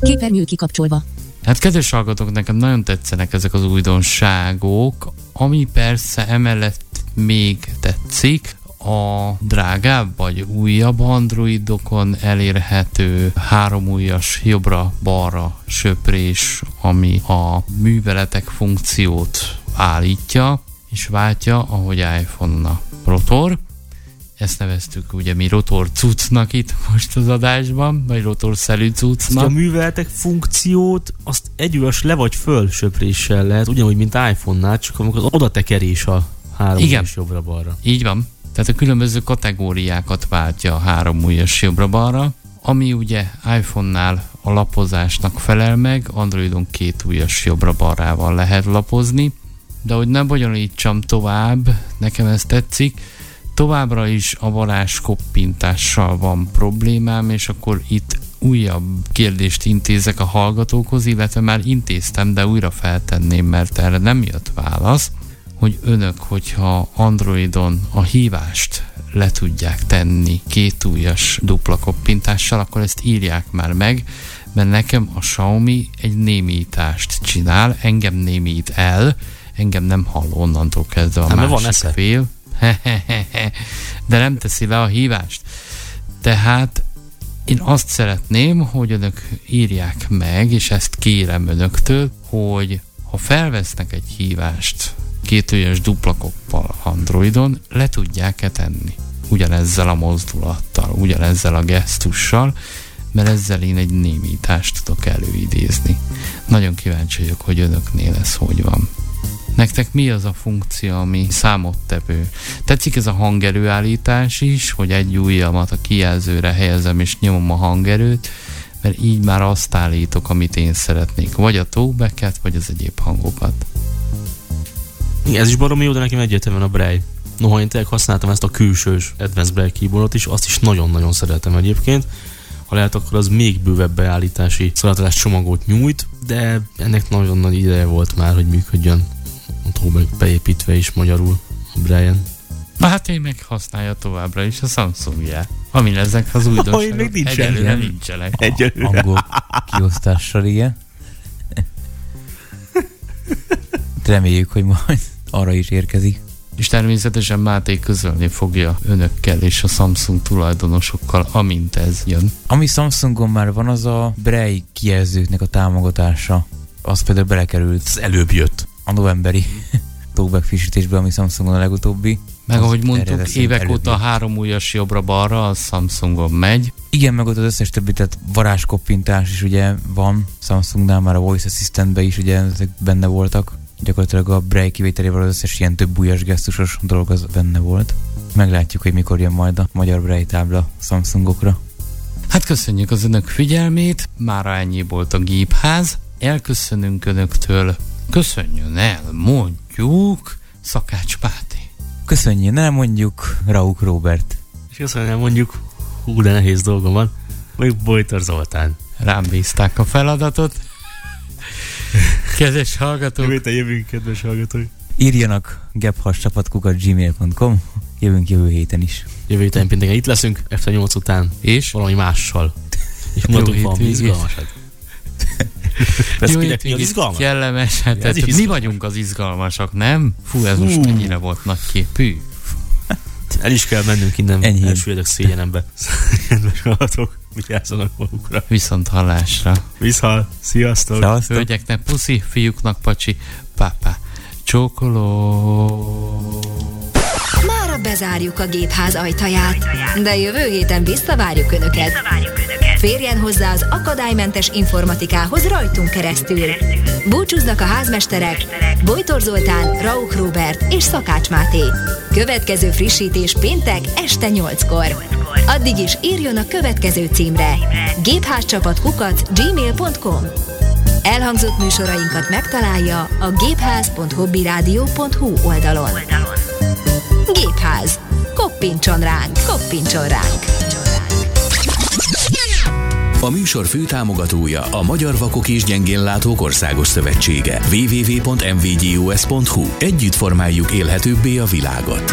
Képernyő kikapcsolva. Hát kedves hallgatók, nekem nagyon tetszenek ezek az újdonságok, ami persze emellett még tetszik, a drágább vagy újabb androidokon elérhető három ujjas jobbra-balra söprés, ami a műveletek funkciót állítja, és váltja, ahogy iPhone a rotor. Ezt neveztük ugye mi rotor cuccnak itt most az adásban, vagy rotor szelű Azt, hogy a cuccnak. műveletek funkciót azt együles le vagy föl söpréssel lehet, ugyanúgy, mint iPhone-nál, csak amikor az oda tekerés a három Igen. jobbra-balra. Így van. Tehát a különböző kategóriákat váltja a három ujjas jobbra-balra, ami ugye iPhone-nál a lapozásnak felel meg, Androidon két ujjas jobbra-balrával lehet lapozni, de hogy ne bonyolítsam tovább, nekem ez tetszik, továbbra is a varázs koppintással van problémám, és akkor itt újabb kérdést intézek a hallgatókhoz, illetve már intéztem, de újra feltenném, mert erre nem jött válasz, hogy önök, hogyha Androidon a hívást le tudják tenni két ujjas dupla koppintással, akkor ezt írják már meg, mert nekem a Xiaomi egy némítást csinál, engem némít el, engem nem hall onnantól kezdve a Nem, másik van fél. De nem teszi le a hívást. Tehát én azt szeretném, hogy önök írják meg, és ezt kérem önöktől, hogy ha felvesznek egy hívást kétőjes dupla koppal Androidon, le tudják-e tenni. Ugyanezzel a mozdulattal, ugyanezzel a gesztussal, mert ezzel én egy némítást tudok előidézni. Nagyon kíváncsi vagyok, hogy önöknél ez hogy van. Nektek mi az a funkció, ami számottevő? Tetszik ez a hangerőállítás is, hogy egy ujjamat a kijelzőre helyezem és nyomom a hangerőt, mert így már azt állítok, amit én szeretnék. Vagy a talkbacket, vagy az egyéb hangokat. Igen, ez is baromi jó, de nekem egyértelműen a Braille. Noha én tényleg használtam ezt a külsős Advanced Braille keyboardot is, azt is nagyon-nagyon szeretem egyébként. Ha lehet, akkor az még bővebb beállítási szolgáltatás csomagot nyújt, de ennek nagyon nagy ideje volt már, hogy működjön a Talkback beépítve is magyarul a Braille-en. Na hát én meg használja továbbra is a Samsungját. Ami ezek az újdonságok. Ahogy még nincsen. Egyelőre nincsenek. Egyelőre. Angol kiosztással, igen. Reméljük, hogy majd arra is érkezik. És természetesen Máté közölni fogja önökkel és a Samsung tulajdonosokkal, amint ez jön. Ami Samsungon már van, az a Braille kijelzőknek a támogatása. Az például belekerült Ez előbb jött. a novemberi talkback frissítésbe, ami Samsungon a legutóbbi. Meg ahogy mondtuk, évek előbb óta jött. három ujjas jobbra-balra a Samsungon megy. Igen, meg ott az összes többi, tehát varázskoppintás is ugye van, Samsungnál már a Voice Assistantbe is ugye ezek benne voltak. Gyakorlatilag a Braille kivételével az összes ilyen több ujjas gesztusos dolog az benne volt. Meglátjuk, hogy mikor jön majd a magyar Braille tábla Samsungokra. Hát köszönjük az önök figyelmét, mára ennyi volt a gépház. Elköszönünk önöktől. Köszönjön el, mondjuk, Szakács Páté. Köszönjön, nem mondjuk Rauk Robert. És azt mondja, mondjuk, hú, de nehéz dolgom van. Még Bojtor Zoltán. Rám bízták a feladatot. Kedves hallgatók, Jövő héten jövünk, kedves hallgatók. Írjanak gebhascsapatkukat gmail.com Jövünk jövő héten is. Jövő héten pénteken itt leszünk, F 8 után, és valami mással. És Jó mutatunk valami izgalmasat. Ez jó kinek hétvégét, izgalmas? kellemes. Hát, Ez mi vagyunk az izgalmasak, nem? Fú, ez most Fú. mennyire volt nagy képű. El is kell mennünk innen, Enyhén. elsüllyedek szégyenembe. Kedves hallgatók, vigyázzanak magukra. Viszont hallásra. Viszhal, sziasztok! Szevasztok! Hölgyeknek puszi, fiúknak pacsi, pápá. Csókoló. Bezárjuk a gépház ajtaját, de jövő héten visszavárjuk Önöket. Férjen hozzá az akadálymentes informatikához rajtunk keresztül. Búcsúznak a házmesterek, Bojtor Zoltán, Rauch Robert és Szakács Máté. Következő frissítés péntek este 8-kor. Addig is írjon a következő címre gépházcsapatkukac gmail.com Elhangzott műsorainkat megtalálja a gépház.hobbyradio.hu oldalon. Gépház. Koppintson ránk, koppintson ránk. A műsor főtámogatója a Magyar Vakok és Gyengénlátók Országos Szövetsége. www.mvgus.hu Együtt formáljuk élhetőbbé a világot.